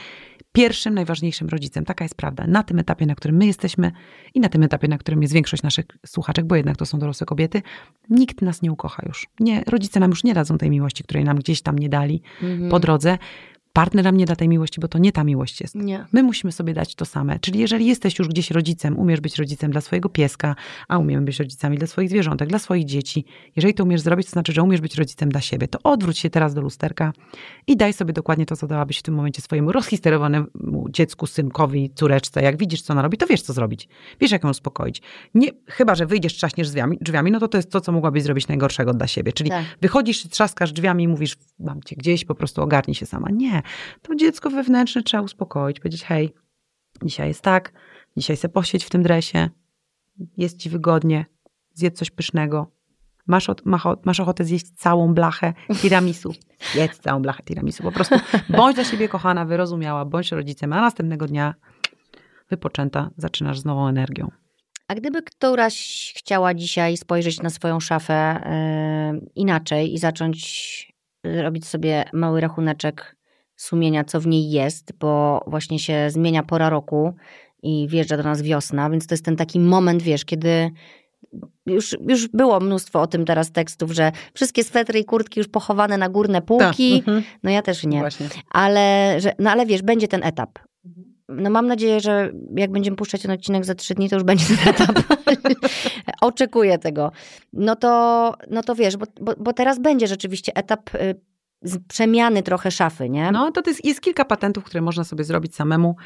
pierwszym, najważniejszym rodzicem. Taka jest prawda. Na tym etapie, na którym my jesteśmy i na tym etapie, na którym jest większość naszych słuchaczek, bo jednak to są dorosłe kobiety, nikt nas nie ukocha już. Nie, rodzice nam już nie dadzą tej miłości, której nam gdzieś tam nie dali Mhm. po drodze. Partner nam nie da tej miłości, bo to nie ta miłość jest. Nie. My musimy sobie dać to same. Czyli jeżeli jesteś już gdzieś rodzicem, umiesz być rodzicem dla swojego pieska, a umiemy być rodzicami dla swoich zwierzątek, dla swoich dzieci. Jeżeli to umiesz zrobić, to znaczy, że umiesz być rodzicem dla siebie. To odwróć się teraz do lusterka i daj sobie dokładnie to, co dałabyś w tym momencie swojemu rozhisterowanemu dziecku, synkowi, córeczce. Jak widzisz, co ona robi, to wiesz, co zrobić. Wiesz, jak ją uspokoić. Nie, chyba, że wyjdziesz, trzaśniesz drzwiami, drzwiami, no to to jest to, co mogłabyś zrobić najgorszego dla siebie. Czyli Tak. wychodzisz, trzaskasz drzwiami i mówisz, mam cię gdzieś, po prostu ogarnij się sama. Nie. To dziecko wewnętrzne trzeba uspokoić, powiedzieć, hej, dzisiaj jest tak, dzisiaj se posiedź w tym dresie, jest ci wygodnie, zjedz coś pysznego. Masz, od, masz ochotę zjeść całą blachę tiramisu. Jedz całą blachę tiramisu. Po prostu bądź dla siebie kochana, wyrozumiała, bądź rodzicem, a następnego dnia wypoczęta, zaczynasz z nową energią. A gdyby któraś chciała dzisiaj spojrzeć na swoją szafę e, inaczej i zacząć robić sobie mały rachuneczek sumienia, co w niej jest, bo właśnie się zmienia pora roku i wjeżdża do nas wiosna, więc to jest ten taki moment, wiesz, kiedy już, już było mnóstwo o tym teraz tekstów, że wszystkie swetry i kurtki już pochowane na górne półki. Mhm. No ja też nie. Właśnie. Ale, że, no ale wiesz, będzie ten etap. No mam nadzieję, że jak będziemy puszczać ten odcinek za trzy dni, to już będzie ten etap. Oczekuję tego. No to, no to wiesz, bo, bo, bo teraz będzie rzeczywiście etap y, przemiany trochę szafy, nie? No to jest, jest kilka patentów, które można sobie zrobić samemu,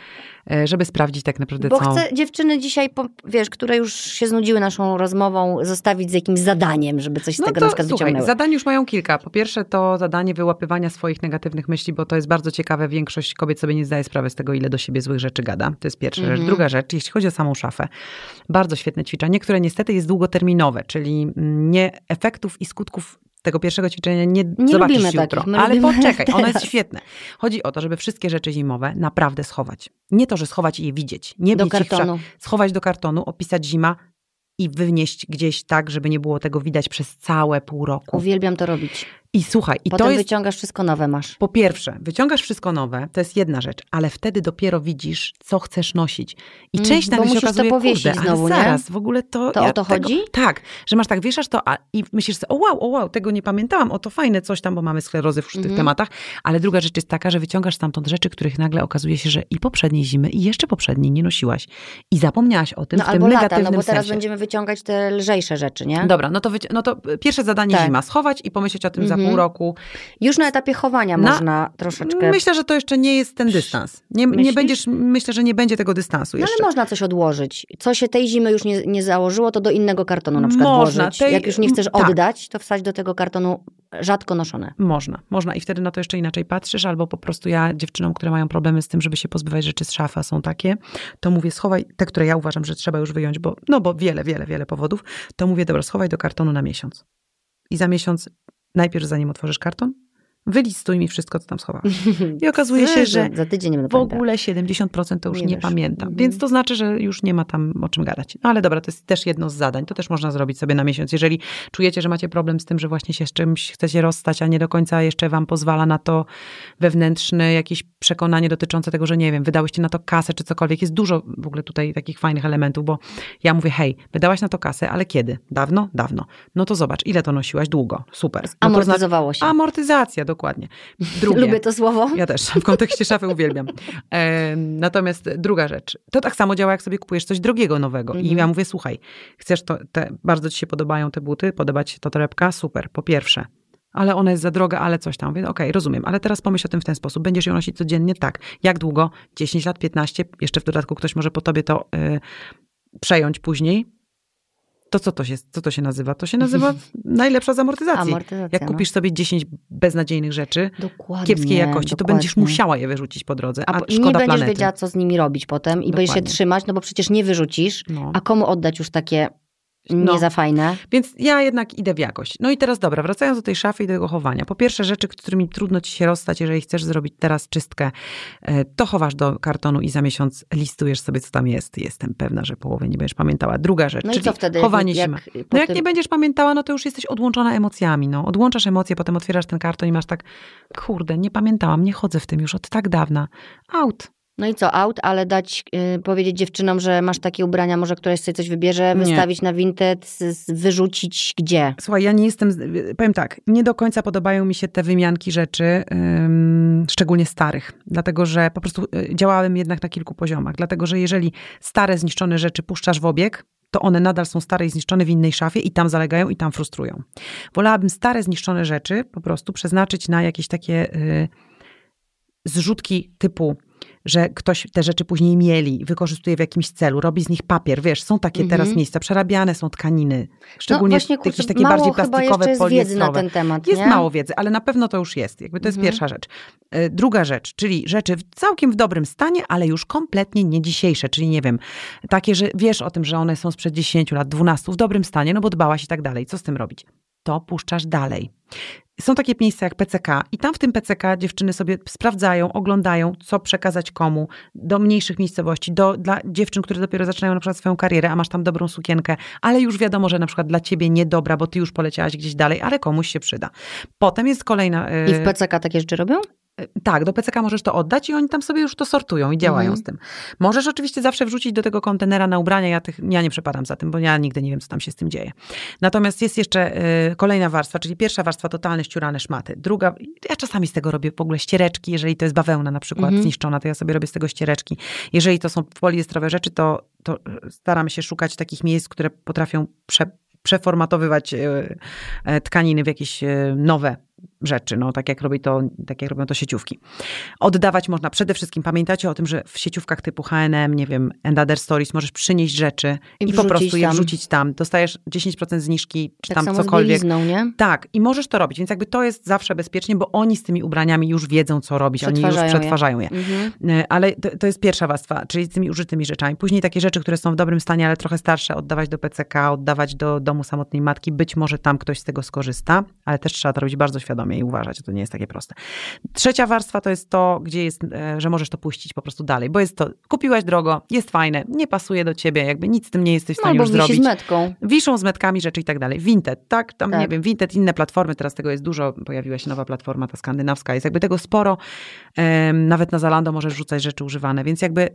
e, żeby sprawdzić tak naprawdę Bo całą... chcę dziewczyny dzisiaj, wiesz, które już się znudziły naszą rozmową, zostawić z jakimś zadaniem, żeby coś z No tego to na przykład słuchaj, wyciągnęły. zadań już mają kilka. Po pierwsze to zadanie wyłapywania swoich negatywnych myśli, bo to jest bardzo ciekawe. Większość kobiet sobie nie zdaje sprawy z tego, ile do siebie złych rzeczy gada. To jest pierwsza Mhm. rzecz. Druga rzecz, jeśli chodzi o samą szafę. Bardzo świetne ćwiczenie, które niestety jest długoterminowe, czyli mm, nie efektów i skutków tego pierwszego ćwiczenia nie, Nie zobaczysz jutro. takich, ale poczekaj, ono jest teraz. świetne. Chodzi o to, żeby wszystkie rzeczy zimowe naprawdę schować. Nie to, że schować i je widzieć. Nie Do kartonu. schować do kartonu, opisać zima i wynieść gdzieś tak, żeby nie było tego widać przez całe pół roku. Uwielbiam to robić. I słuchaj, i Potem to jest wyciągasz wszystko nowe masz. po pierwsze, wyciągasz wszystko nowe, to jest jedna rzecz, ale wtedy dopiero widzisz, co chcesz nosić. I Mm, część nagle się musisz to okazuje, powiesić kurde, znowu, ale nie? zaraz, w ogóle to... To o to chodzi? Tak, że masz tak, wieszasz to a, i myślisz sobie, o wow, o wow, tego nie pamiętałam, o to fajne coś tam, bo mamy sklerozę w tych Mhm. tematach, ale druga rzecz jest taka, że wyciągasz stamtąd rzeczy, których nagle okazuje się, że i poprzedniej zimy, i jeszcze poprzedniej nie nosiłaś. I zapomniałaś o tym No w tym albo lata, negatywnym no bo teraz sensie. będziemy wyciągać te lżejsze rzeczy, nie? Dobra, no to, no to pierwsze zadanie Tak. zima, schować i pomyśleć o tym za Mhm. pół roku. Już na etapie chowania Na- można troszeczkę... Myślę, że to jeszcze nie jest ten dystans. Nie, nie będziesz, myślę, że nie będzie tego dystansu No jeszcze. ale można coś odłożyć. Co się tej zimy już nie, nie założyło, to do innego kartonu na przykład Można, włożyć. tej- Jak już nie chcesz tak. oddać, to wsadź do tego kartonu rzadko noszone. Można, można i wtedy na to jeszcze inaczej patrzysz, albo po prostu ja dziewczynom, które mają problemy z tym, żeby się pozbywać rzeczy z szafy, a są takie, to mówię schowaj, te, które ja uważam, że trzeba już wyjąć, bo, no bo wiele, wiele, wiele powodów, to mówię, dobra, schowaj do kartonu na miesiąc. I za miesiąc, najpierw zanim otworzysz karton, wylistuj mi wszystko, co tam schowałaś. I okazuje się, że Za tydzień w ogóle 70% to już Nie nie, pamiętam. Mhm. Więc to znaczy, że już nie ma tam o czym gadać. No ale dobra, to jest też jedno z zadań. To też można zrobić sobie na miesiąc. Jeżeli czujecie, że macie problem z tym, że właśnie się z czymś chcecie rozstać, a nie do końca jeszcze wam pozwala na to wewnętrzne jakieś przekonanie dotyczące tego, że nie wiem, wydałyście na to kasę czy cokolwiek. Jest dużo w ogóle tutaj takich fajnych elementów, bo ja mówię, hej, wydałaś na to kasę, ale kiedy? Dawno? Dawno. No to zobacz, ile to nosiłaś? Długo. Super. No Amortyzowało się. Amortyzacja, dokładnie. Drugie. Lubię to słowo. Ja też, w kontekście szafy uwielbiam. E, natomiast druga rzecz, to tak samo działa, jak sobie kupujesz coś drogiego, nowego. I Mhm. ja mówię, słuchaj, chcesz to, te, bardzo ci się podobają te buty, podoba ci się ta torebka? Super, po pierwsze. Ale ona jest za droga, ale coś tam. Mówię, okej, rozumiem, ale teraz pomyśl o tym w ten sposób. Będziesz ją nosić codziennie? Tak. Jak długo? 10 lat, 15? Jeszcze w dodatku ktoś może po tobie to y, przejąć później. To co to się, co to się nazywa? To się nazywa najlepsza z amortyzacji. Amortyzacja, Jak no. kupisz sobie 10 beznadziejnych rzeczy, Dokładnie, kiepskiej jakości, to dokładnie. będziesz musiała je wyrzucić po drodze, a, A szkoda nie będziesz planety. wiedziała, co z nimi robić potem i będziesz się Dokładnie. trzymać, no bo przecież nie wyrzucisz. No. A komu oddać już takie nie No. za fajne? Więc ja jednak idę w jakość. No i teraz dobra, wracając do tej szafy i do tego chowania. Po pierwsze rzeczy, którymi trudno ci się rozstać, jeżeli chcesz zrobić teraz czystkę, e, to chowasz do kartonu i za miesiąc listujesz sobie, co tam jest. Jestem pewna, że połowy nie będziesz pamiętała. Druga rzecz, No i czyli co wtedy? chowanie jak, zima. jak No jak tym- nie będziesz pamiętała, no to już jesteś odłączona emocjami. No. Odłączasz emocje, potem otwierasz ten karton i masz tak, kurde, nie pamiętałam, nie chodzę w tym już od tak dawna. Out. No i co, out, ale dać, y, powiedzieć dziewczynom, że masz takie ubrania, może któraś sobie coś wybierze, Nie. wystawić na Vinted, wyrzucić gdzie? Słuchaj, ja nie jestem, z- powiem tak, nie do końca podobają mi się te wymianki rzeczy, ym, szczególnie starych, dlatego że po prostu y, działałem jednak na kilku poziomach, dlatego że jeżeli stare, zniszczone rzeczy puszczasz w obieg, to one nadal są stare i zniszczone w innej szafie i tam zalegają i tam frustrują. Wolałabym stare, zniszczone rzeczy po prostu przeznaczyć na jakieś takie y, zrzutki typu że ktoś te rzeczy później mieli, wykorzystuje w jakimś celu, robi z nich papier. Wiesz, są takie Mhm. teraz miejsca, przerabiane są tkaniny, szczególnie no właśnie, kurczę, jakieś takie bardziej plastikowe, jest wiedzy na ten temat, Jest nie? mało wiedzy, ale na pewno to już jest. Jakby to jest Mhm. pierwsza rzecz. E, Druga rzecz, czyli rzeczy całkiem w dobrym stanie, ale już kompletnie nie dzisiejsze, czyli nie wiem, takie, że wiesz o tym, że one są sprzed 10 lat, 12, w dobrym stanie, no bo dbałaś i tak dalej. Co z tym robić? To puszczasz dalej. Są takie miejsca jak PCK i tam w tym PCK dziewczyny sobie sprawdzają, oglądają, co przekazać komu, do mniejszych miejscowości, do, dla dziewczyn, które dopiero zaczynają na przykład swoją karierę, a masz tam dobrą sukienkę, ale już wiadomo, że na przykład dla ciebie niedobra, bo ty już poleciałaś gdzieś dalej, ale komuś się przyda. Potem jest kolejna... Yy... I w PCK takie rzeczy robią? Tak, do PCK możesz to oddać i oni tam sobie już to sortują i działają mhm. z tym. Możesz oczywiście zawsze wrzucić do tego kontenera na ubrania, ja, tych, ja nie przepadam za tym, bo ja nigdy nie wiem, co tam się z tym dzieje. Natomiast jest jeszcze y, kolejna warstwa, czyli pierwsza warstwa totalne ściurane szmaty. Druga, ja czasami z tego robię w ogóle ściereczki, jeżeli to jest bawełna na przykład mhm. zniszczona, to ja sobie robię z tego ściereczki. Jeżeli to są poliestrowe rzeczy, to, to staram się szukać takich miejsc, które potrafią prze, przeformatowywać y, y, tkaniny w jakieś y, nowe rzeczy, no, tak, jak robi to, tak jak robią to sieciówki. Oddawać można przede wszystkim, pamiętacie o tym, że w sieciówkach typu H&M, nie wiem, and other stories możesz przynieść rzeczy i, i po prostu je wrzucić tam. Dostajesz 10% zniżki, czy tak tam cokolwiek. Z nie? Tak, i możesz to robić, więc jakby to jest zawsze bezpiecznie, bo oni z tymi ubraniami już wiedzą, co robić, oni już przetwarzają je. je. Mhm. E, ale to, to, jest pierwsza warstwa, czyli z tymi użytymi rzeczami. Później takie rzeczy, które są w dobrym stanie, ale trochę starsze, oddawać do PCK, oddawać do domu samotnej matki, być może tam ktoś z tego skorzysta, ale też trzeba to robić bardzo świadomie i uważać, to nie jest takie proste. Trzecia warstwa to jest to, gdzie jest, e, że możesz to puścić po prostu dalej, bo jest to, kupiłaś drogo, jest fajne, nie pasuje do ciebie, jakby nic z tym nie jesteś w stanie no, już zrobić. z metką. Wiszą z metkami rzeczy i tak dalej. Vinted, tak? Tam, tak. nie wiem, Vinted, inne platformy, teraz tego jest dużo, pojawiła się nowa platforma, ta skandynawska, jest jakby tego sporo, nawet na Zalando możesz rzucać rzeczy używane, więc jakby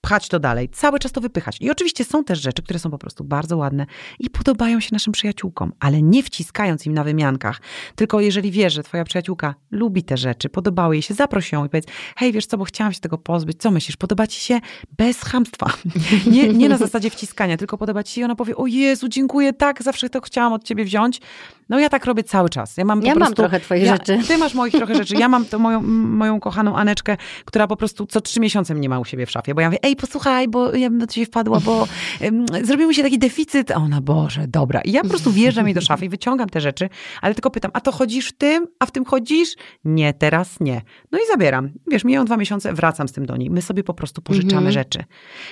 pchać to dalej, cały czas to wypychać. I oczywiście są też rzeczy, które są po prostu bardzo ładne i podobają się naszym przyjaciółkom, ale nie wciskając im na wymiankach. Tylko jeżeli wiesz, że twoja przyjaciółka lubi te rzeczy, podobały jej się, zaproś ją i powiedz, hej, wiesz co, bo chciałam się tego pozbyć, co myślisz, podoba ci się? Bez chamstwa. Nie, nie na zasadzie wciskania, tylko podoba ci się i ona powie, o Jezu, dziękuję, tak, zawsze to chciałam od ciebie wziąć. No ja tak robię cały czas. Ja mam, ja prostu, mam trochę twoich ja, rzeczy. Ty masz moich trochę rzeczy. Ja mam to moją, moją kochaną Aneczkę, która po prostu co trzy miesiące mnie ma u siebie w szafie, bo ja mówię, ej, posłuchaj, bo ja bym do ciebie wpadła, bo um, zrobił mi się taki deficyt. A ona, Boże, dobra. I ja po prostu wjeżdżam jej do szafy i wyciągam te rzeczy, ale tylko pytam, a to chodzisz w tym, a w tym chodzisz? Nie, teraz nie. No i zabieram. Wiesz, mijają dwa miesiące, wracam z tym do niej. My sobie po prostu pożyczamy mhm. rzeczy.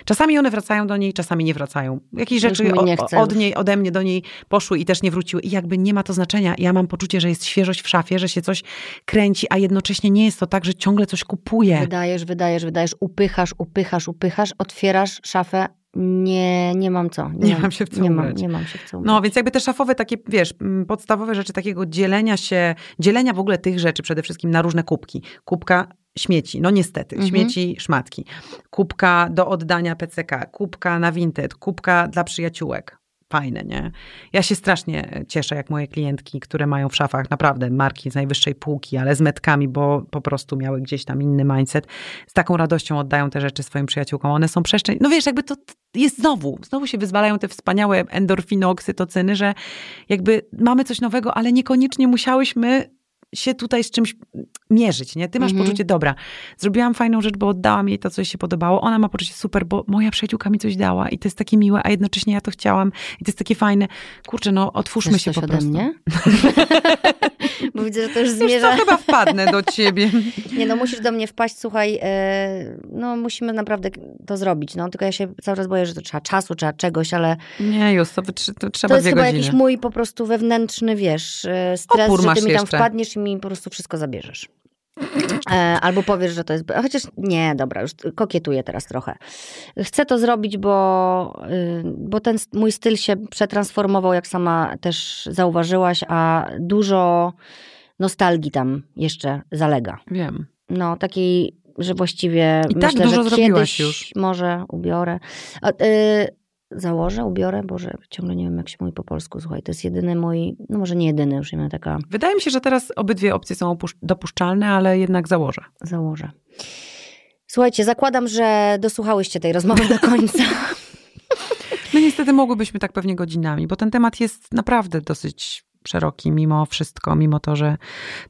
Czasami one wracają do niej, czasami nie wracają. Jakieś rzeczy o, od niej, ode mnie do niej poszły i też nie wróciły. I jakby nie ma to znaczenia. Ja mam poczucie, że jest świeżość w szafie, że się coś kręci, a jednocześnie nie jest to tak, że ciągle coś kupuję. Wydajesz, wydajesz, wydajesz, upychasz, upychasz, upychasz, otwierasz szafę, nie, nie mam co. Nie, nie mam się w co nie mam, nie mam się w co No, więc jakby te szafowe takie, wiesz, podstawowe rzeczy takiego dzielenia się, dzielenia w ogóle tych rzeczy przede wszystkim na różne kubki. Kubka śmieci, no niestety, mhm. śmieci, szmatki. Kubka do oddania PCK, kubka na Vinted, kubka dla przyjaciółek fajne, nie? Ja się strasznie cieszę, jak moje klientki, które mają w szafach naprawdę marki z najwyższej półki, ale z metkami, bo po prostu miały gdzieś tam inny mindset, z taką radością oddają te rzeczy swoim przyjaciółkom. One są przeszczęśliwe. No wiesz, jakby to jest znowu, znowu się wyzwalają te wspaniałe endorfiny, oksytocyny, że jakby mamy coś nowego, ale niekoniecznie musiałyśmy się tutaj z czymś mierzyć, nie? Ty masz mhm. poczucie, dobra, zrobiłam fajną rzecz, bo oddałam jej to, co jej się podobało. Ona ma poczucie super, bo moja przyjaciółka mi coś dała i to jest takie miłe, a jednocześnie ja to chciałam i to jest takie fajne. Kurczę, no otwórzmy się po prostu. mnie? bo widzę, że to już zmierza. Wiesz chyba wpadnę do ciebie. nie, no musisz do mnie wpaść, słuchaj, e, no musimy naprawdę to zrobić, no. Tylko ja się cały czas boję, że to trzeba czasu, trzeba czegoś, ale... Nie, już to, to trzeba To jest chyba godziny. jakiś mój po prostu wewnętrzny, wiesz, e, stres, Opór że ty mi tam jeszcze. wpadniesz i mi po prostu wszystko zabierzesz. E, albo powiesz, że to jest. Chociaż nie, dobra, już kokietuję teraz trochę. Chcę to zrobić, bo, y, bo ten mój styl się przetransformował, jak sama też zauważyłaś, a dużo nostalgii tam jeszcze zalega. Wiem. No, takiej, że właściwie. I tak myślę, dużo że zrobiłaś już. Może ubiorę. A, y, założę, ubiorę, Boże, ciągle nie wiem, jak się mówi po polsku, słuchaj, to jest jedyny mój, no może nie jedyny, już nie taka... Wydaje mi się, że teraz obydwie opcje są dopuszczalne, ale jednak założę. Założę. Słuchajcie, zakładam, że dosłuchałyście tej rozmowy do końca. No niestety mogłybyśmy tak pewnie godzinami, bo ten temat jest naprawdę dosyć szeroki mimo wszystko, mimo to, że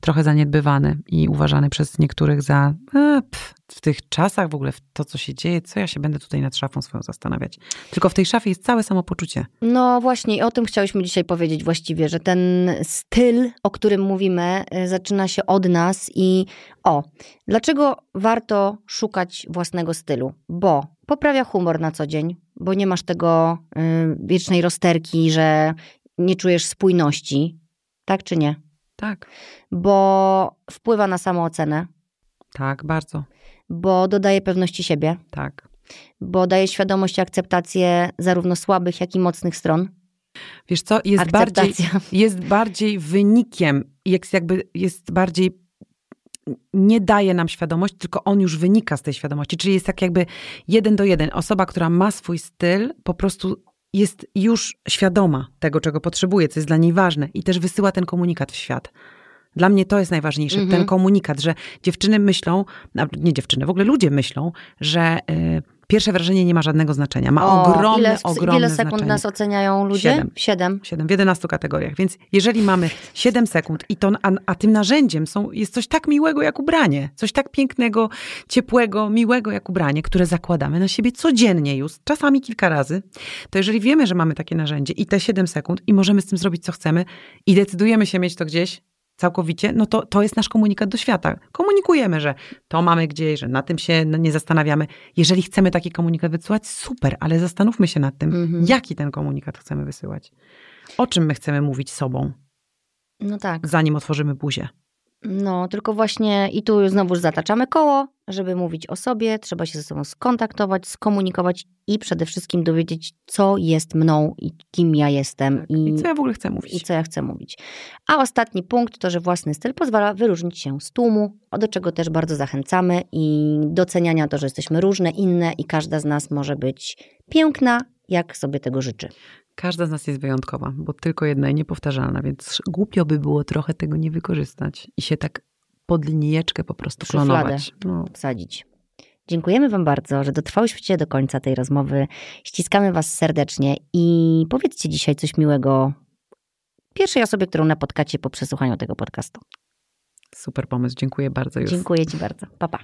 trochę zaniedbywany i uważany przez niektórych za a, pff, w tych czasach w ogóle, w to co się dzieje, co ja się będę tutaj nad szafą swoją zastanawiać. Tylko w tej szafie jest całe samopoczucie. No właśnie i o tym chciałyśmy dzisiaj powiedzieć właściwie, że ten styl, o którym mówimy, y, zaczyna się od nas i o, dlaczego warto szukać własnego stylu? Bo poprawia humor na co dzień, bo nie masz tego y, wiecznej rozterki, że nie czujesz spójności, Tak czy nie? Tak, Bo wpływa na samoocenę, tak, bardzo. bo dodaje pewności siebie, Tak. bo daje świadomość i akceptację zarówno słabych, jak i mocnych stron. Wiesz co, jest bardziej, jest bardziej wynikiem, jest jakby, jest bardziej, nie daje nam świadomość, tylko on już wynika z tej świadomości. Czyli jest tak jakby jeden do jeden. Osoba, która ma swój styl, po prostu jest już świadoma tego, czego potrzebuje, co jest dla niej ważne i też wysyła ten komunikat w świat. Dla mnie to jest najważniejsze, Mhm. ten komunikat, że dziewczyny myślą, nie dziewczyny, w ogóle ludzie myślą, że y, pierwsze wrażenie nie ma żadnego znaczenia. Ma O, ogromne, ile, ogromne Ile sekund znaczenie. nas oceniają ludzie? Siedem. Siedem. 7 w 11 kategoriach. Więc jeżeli mamy 7 sekund i to, a, a tym narzędziem są, jest coś tak miłego jak ubranie, coś tak pięknego, ciepłego, miłego jak ubranie, które zakładamy na siebie codziennie już, czasami kilka razy, to jeżeli wiemy, że mamy takie narzędzie i te 7 sekund i możemy z tym zrobić co chcemy i decydujemy się mieć to gdzieś całkowicie, no to to jest nasz komunikat do świata. Komunikujemy, że to mamy gdzieś, że na tym się nie zastanawiamy. Jeżeli chcemy taki komunikat wysyłać, super, ale zastanówmy się nad tym, Mhm. jaki ten komunikat chcemy wysyłać. O czym my chcemy mówić sobą, No tak. zanim otworzymy buzię. No, tylko właśnie i tu znowu zataczamy koło, żeby mówić o sobie, trzeba się ze sobą skontaktować, skomunikować i przede wszystkim dowiedzieć, co jest mną i kim ja jestem i, I co ja w ogóle chcę i mówić? co ja chcę mówić. A ostatni punkt to, że własny styl pozwala wyróżnić się z tłumu, do czego też bardzo zachęcamy i doceniania to, że jesteśmy różne, inne i każda z nas może być piękna, jak sobie tego życzy. Każda z nas jest wyjątkowa, bo tylko jedna i niepowtarzalna, więc głupio by było trochę tego nie wykorzystać i się tak pod linijeczkę po prostu klonować. No. Wsadzić. Dziękujemy Wam bardzo, że dotrwałyście do końca tej rozmowy. Ściskamy Was serdecznie i powiedzcie dzisiaj coś miłego pierwszej osobie, którą napotkacie po przesłuchaniu tego podcastu. Super pomysł, dziękuję bardzo. Już. Dziękuję Ci bardzo. Pa, pa.